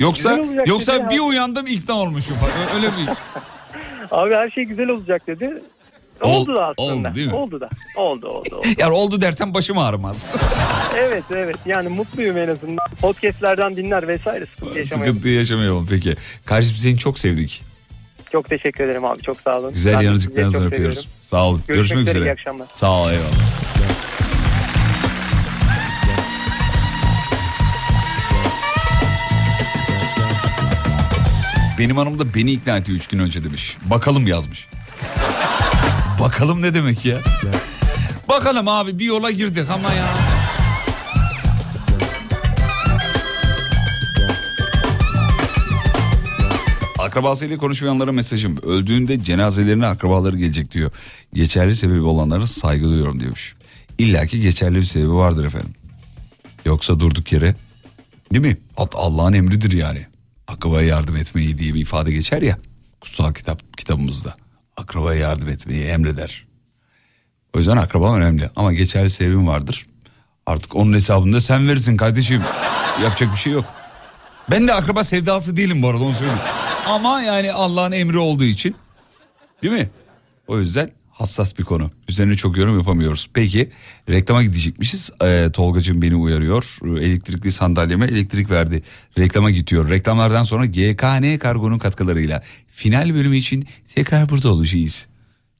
F: Yoksa yoksa bir
S: ya.
F: uyandım ikna olmuşum. falan. Öyle mi?
S: Abi her şey güzel olacak dedi.
F: Ol-
S: Oldu da aslında.
F: oldu değil mi?
S: Oldu da. Oldu oldu oldu.
F: Yani oldu dersen başım ağrımaz.
S: evet evet yani mutluyum en azından. Podcastlerden dinler vesaire sıkıntı yaşamayalım.
F: Sıkıntı yaşamayalım peki. Kardeşim seni çok sevdik.
S: Çok teşekkür ederim abi çok sağ olun.
F: Güzel yanıcıklarınızı öpüyoruz.
S: seviyorum.
F: Sağ olun.
S: Görüşmek
F: Görüşmek,
S: üzere,
F: üzere.
S: iyi akşamlar.
F: Sağ ol eyvallah. Benim hanım da beni ikna etti 3 gün önce demiş. Bakalım yazmış. Bakalım ne demek ya? Bakalım abi bir yola girdik ama ya. Akrabasıyla konuşmayanlara mesajım. Öldüğünde cenazelerine akrabaları gelecek diyor. Geçerli sebebi olanlara saygı duyuyorum demiş. İlla ki geçerli bir sebebi vardır efendim. Yoksa durduk yere değil mi? Alt- Allah'ın emridir yani. Akrabaya yardım etmeyi diye bir ifade geçer ya. Kutsal kitap kitabımızda. Akrabaya yardım etmeyi emreder. O yüzden akraba önemli. Ama geçerli sebebin vardır. Artık onun hesabını da sen verirsin kardeşim. Yapacak bir şey yok. Ben de akraba sevdası değilim bu arada onu söyleyeyim. Ama yani Allah'ın emri olduğu için değil mi? O yüzden hassas bir konu. Üzerine çok yorum yapamıyoruz. Peki reklama gidecekmişiz. Ee, Tolgacığım beni uyarıyor. Ee, Elektrikli sandalyeme elektrik verdi. Reklama gidiyor. Reklamlardan sonra GKN Kargo'nun katkılarıyla final bölümü için tekrar burada olacağız.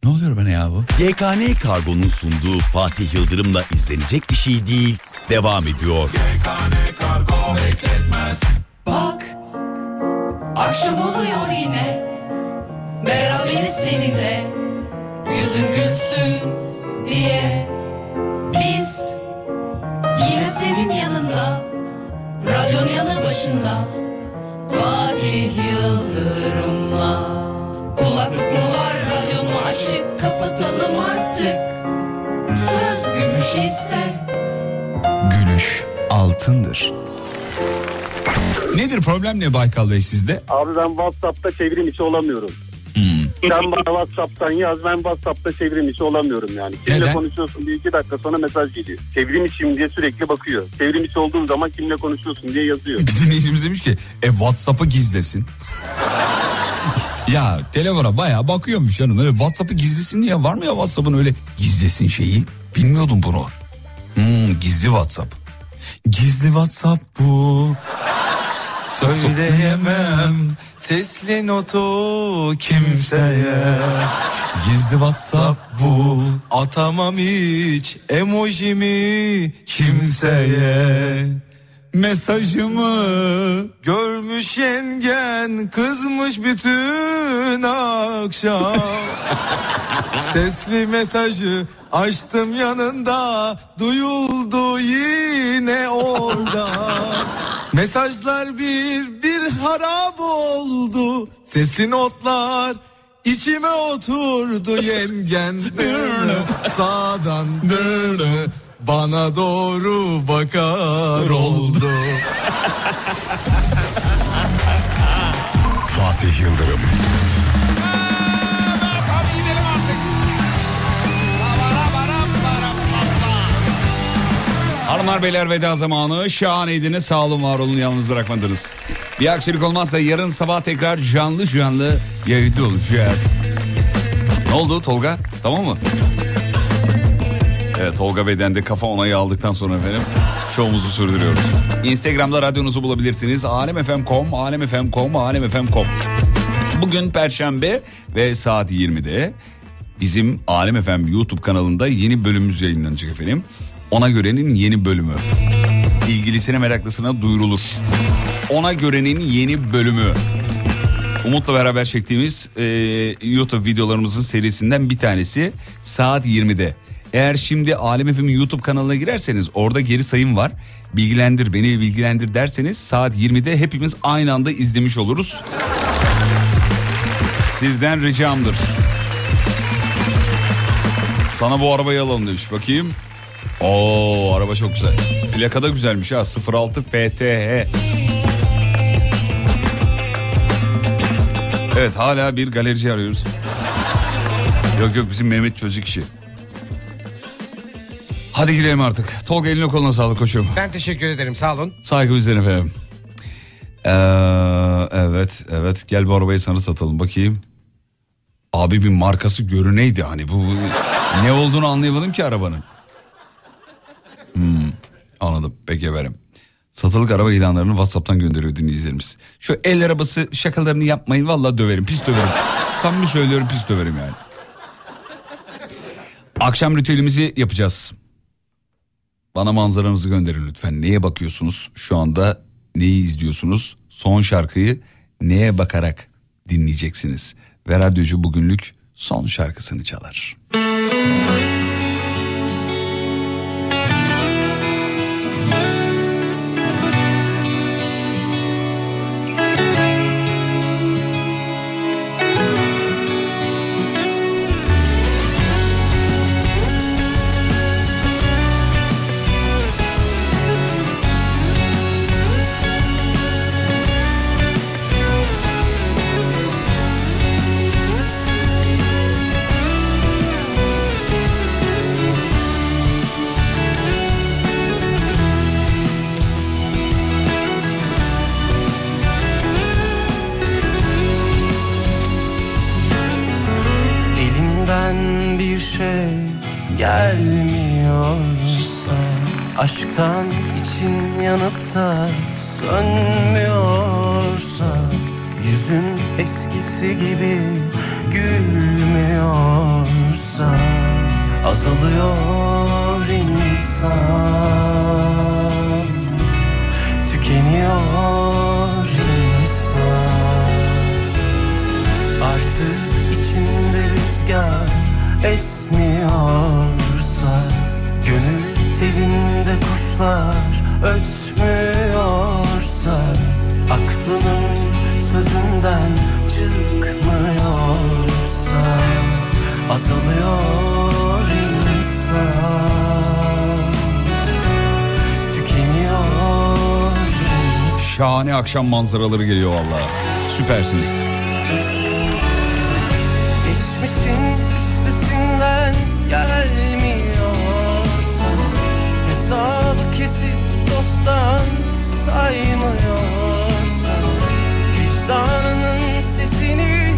F: Ne oluyor bana ya bu?
A: YKN Kargo'nun sunduğu Fatih Yıldırım'la izlenecek bir şey değil. Devam ediyor.
B: Bak Akşam oluyor yine Beraberiz seninle Yüzün gülsün diye Biz Yine senin yanında Radyonun yanı başında Fatih Yıldırım'la Kulaklık mı var radyonu açık Kapatalım artık Söz gümüş ise
F: Gülüş altındır. Nedir problem ne Baykal Bey sizde?
T: Abi ben WhatsApp'ta çevrim içi olamıyorum. Sen bana WhatsApp'tan yaz ben WhatsApp'ta çevrim içi olamıyorum yani. Kimle
F: Neden?
T: konuşuyorsun diye iki dakika sonra mesaj geliyor. Çevrim içiyim diye sürekli bakıyor. Çevrim içi olduğum zaman kimle konuşuyorsun diye yazıyor.
F: Bir dinleyicimiz demiş ki e WhatsApp'ı gizlesin. ya telefona bayağı bakıyormuş canım. Öyle WhatsApp'ı gizlesin diye var mı ya WhatsApp'ın öyle gizlesin şeyi? Bilmiyordum bunu. Hmm, gizli WhatsApp. Gizli WhatsApp bu.
U: Söyleyemem sesli notu kimseye.
F: Gizli WhatsApp bu.
U: Atamam hiç emojimi kimseye.
F: Mesajımı
U: Görmüş yengen kızmış bütün akşam. Sesli mesajı açtım yanında. Duyuldu yine orada Mesajlar bir bir harap oldu. Sesli notlar içime oturdu yengen. Sağdan bana doğru bakar oldu.
C: Fatih Yıldırım.
F: Hanımlar beyler veda zamanı şahaneydiniz sağ olun var olun yalnız bırakmadınız. Bir aksilik olmazsa yarın sabah tekrar canlı canlı yayında olacağız. Ne oldu Tolga tamam mı? Evet Tolga Bey'den de kafa onayı aldıktan sonra efendim şovumuzu sürdürüyoruz. Instagram'da radyonuzu bulabilirsiniz. alemfm.com, alemfm.com, alemfm.com. Bugün Perşembe ve saat 20'de bizim Alem FM YouTube kanalında yeni bölümümüz yayınlanacak efendim. Ona görenin yeni bölümü. İlgilisine meraklısına duyurulur. Ona görenin yeni bölümü. Umut'la beraber çektiğimiz e, YouTube videolarımızın serisinden bir tanesi saat 20'de. Eğer şimdi Alem FM'in YouTube kanalına girerseniz orada geri sayım var. Bilgilendir beni bilgilendir derseniz saat 20'de hepimiz aynı anda izlemiş oluruz. Sizden ricamdır. Sana bu arabayı alalım demiş bakayım. Oo araba çok güzel. Plaka da güzelmiş ha 06 FTH. Evet hala bir galerici arıyoruz. Yok yok bizim Mehmet çocuk işi. Hadi gidelim artık. Tolga eline koluna sağlık koçum.
E: Ben teşekkür ederim sağ olun.
F: Saygı bizden efendim. Ee, evet evet gel bu arabayı sana satalım bakayım. Abi bir markası görüneydi hani bu, bu ne olduğunu anlayamadım ki arabanın. Hmm, anladım peki efendim. Satılık araba ilanlarını Whatsapp'tan gönderiyor dinleyicilerimiz. Şu el arabası şakalarını yapmayın vallahi döverim pis döverim. Samimi söylüyorum pis döverim yani. Akşam ritüelimizi yapacağız. Bana manzaranızı gönderin lütfen. Neye bakıyorsunuz? Şu anda neyi izliyorsunuz? Son şarkıyı neye bakarak dinleyeceksiniz? Ve radyocu bugünlük son şarkısını çalar.
H: Elinden da sönmüyorsa Yüzün eskisi gibi gülmüyorsa Azalıyor insan Tükeniyor insan. Artık içinde rüzgar esmiyorsa
F: akşam manzaraları geliyor valla. Süpersiniz.
H: Geçmişin üstesinden gelmiyorsa Hesabı kesip dosttan saymıyorsa Vicdanının sesini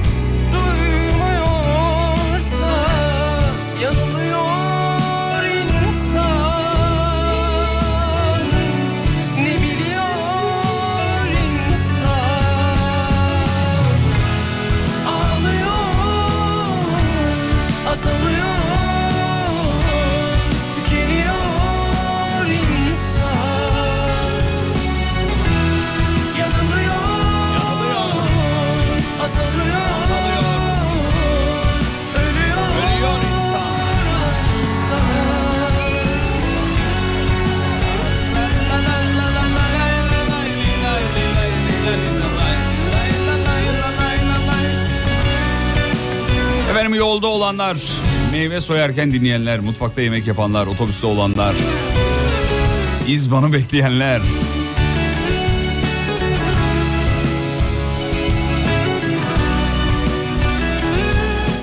F: yolda olanlar, meyve soyarken dinleyenler, mutfakta yemek yapanlar, otobüste olanlar, izbanı bekleyenler.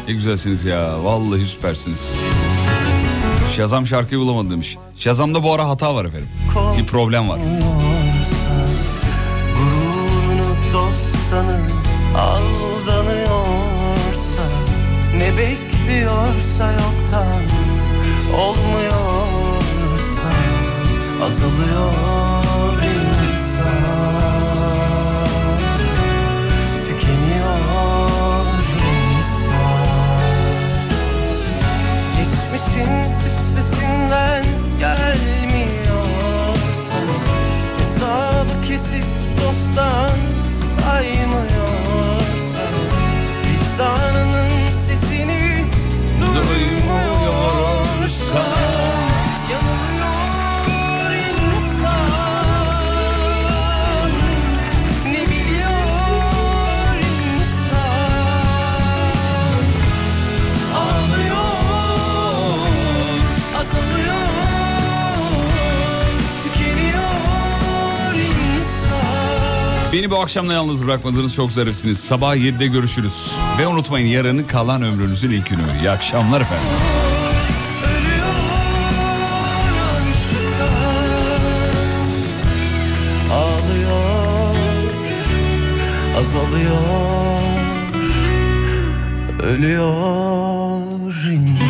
F: Ne güzelsiniz ya, vallahi süpersiniz. Şazam şarkıyı bulamadı demiş. Şazam'da bu ara hata var efendim. Bir problem var.
H: Aldanıyorsa Ne bekliyorsa yoktan olmuyorsa azalıyor insan Tükeniyor insan. Geçmişin üstesinden gelmiyorsan Hesabı kesip dosttan saymıyorsan Vicdanının sesini duymuyorsan Yanılıyor
F: Beni bu akşamda yalnız bırakmadınız çok zarifsiniz. Sabah 7'de görüşürüz. Ve unutmayın yarının kalan ömrünüzün ilk günü. İyi akşamlar efendim.
H: Azalıyor Ölüyor insan